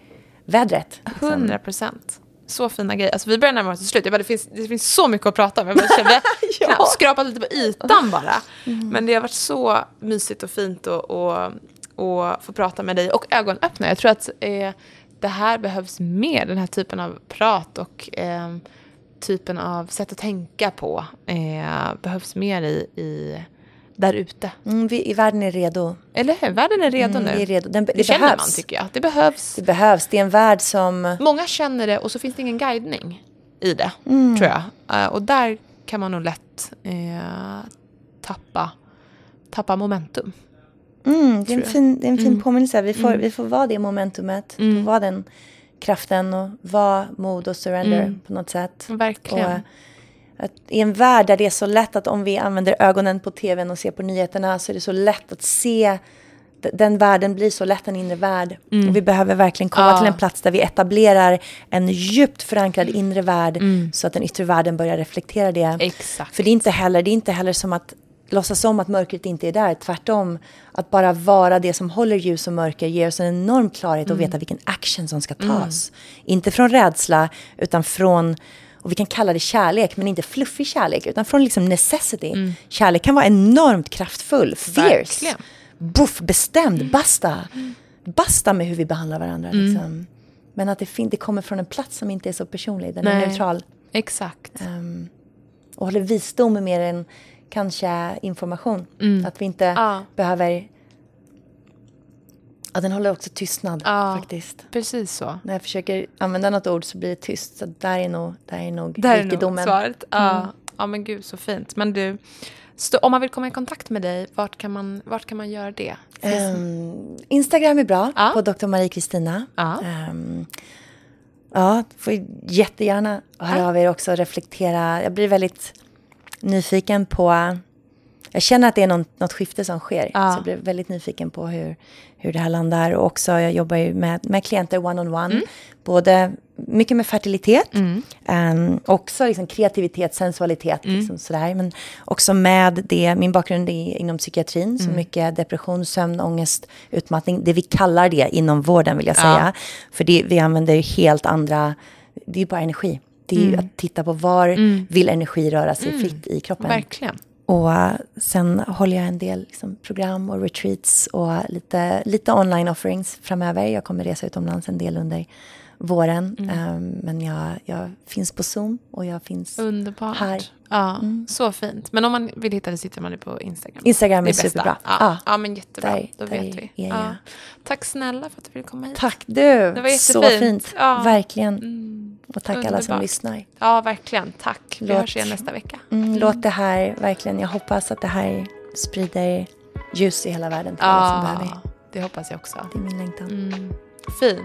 vädret? liksom? Hundra procent. Så fina grejer. Alltså, vi börjar närma oss till slut. Jag bara, det, finns, det finns så mycket att prata om. Jag bara kände, Ja. knappt skrapat lite på ytan bara. Men det har varit så mysigt och fint att och, och få prata med dig. Och ögonöppna. Jag tror att eh, det här behövs mer. Den här typen av prat och eh, typen av sätt att tänka på eh, behövs mer i, i där ute. Mm, vi, i världen är redo. Eller hur? Världen är redo Mm, nu. är redo. Den, det, det känner behövs. man tycker jag. Det behövs. Det behövs. Det är en värld som... Många känner det och så finns det ingen guidning i det, Mm. tror jag. Eh, och där kan man nog lätt eh, tappa, tappa momentum. Mm, det, är en fin, det är en fin Mm. påminnelse. Vi får, Mm. vi får vara det momentumet. Mm. Vara den kraften och vara mod och surrender Mm. på något sätt. Verkligen. Och, eh, att I en värld där det är så lätt att om vi använder ögonen på tvn och ser på nyheterna så är det så lätt att se den världen blir så lätt en inre värld. Mm. Och vi behöver verkligen komma Ja. till en plats där vi etablerar en djupt förankrad inre värld Mm. så att den yttre världen börjar reflektera det. Exakt. För det är inte heller, det är inte heller som att låtsas om att mörkret inte är där. Tvärtom, att bara vara det som håller ljus och mörker ger oss en enorm klarhet Mm. att veta vilken action som ska tas. Inte från rädsla, utan från, och vi kan kalla det kärlek, men inte fluffig kärlek, utan från liksom necessity. Kärlek kan vara enormt kraftfull, fierce. Mm. Verkligen. Buff, bestämd, basta. Basta med hur vi behandlar varandra. Mm. Liksom. Men att det, det kommer från en plats som inte är så personlig, den är Nej. neutral. Exakt. Ehm, och håller visdom mer än kanske information. Att vi inte Mm. Ja. behöver... Ja, den håller också tystnad Ja. faktiskt. Precis så. När jag försöker använda något ord så blir det tyst. Så där är nog, där är nog Där är nog rikedomen. svaret. Ja. ja, men gud så fint. Men du, stå, om man vill komma i kontakt med dig, vart kan man, vart kan man göra det? Ehm, Instagram är bra, Ja. på Dr. Marie Kristina. Ja. Ehm, ja, får jättegärna höra av er också och reflektera. Jag blir väldigt nyfiken på jag känner att det är något, något skifte som sker. Ja. Så jag blev väldigt nyfiken på hur, hur det här landar. Och också, jag jobbar ju med, med klienter one-on-one. Mm. Både mycket med fertilitet, um, också liksom kreativitet, sensualitet. Mm. Liksom sådär. Men också med det, min bakgrund är inom psykiatrin. Så Mm. mycket depression, sömn, ångest, utmattning. Det vi kallar det inom vården vill jag säga. För det, vi använder ju helt andra, det är bara energi. Det är Mm. ju att titta på var vill energi röra sig fritt i kroppen. Verkligen. Och eh, sen håller jag en del liksom, program och retreats och lite, lite online offerings framöver. Jag kommer resa utomlands en del under våren. Mm. Ehm, men jag, jag finns på Zoom och jag finns Underbart. här. Ja, Så fint. Men om man vill hitta det sitter man ju på Instagram. Instagram är bästa. superbra. Ja. Ja. ja, men jättebra. Där- Då där vet vi. är Ja. Tack snälla för att du ville komma hit. Tack du! Det var Så jättefint. fint. Ja. Verkligen. Och tack alla som lyssnar. Ja, verkligen. Tack. Vi Låt- hörs igen nästa vecka. Mm, Låt det här, verkligen, jag hoppas att det här sprider ljus i hela världen till alla som behöver. Det hoppas jag också. Det är min längtan. Mm. Fint.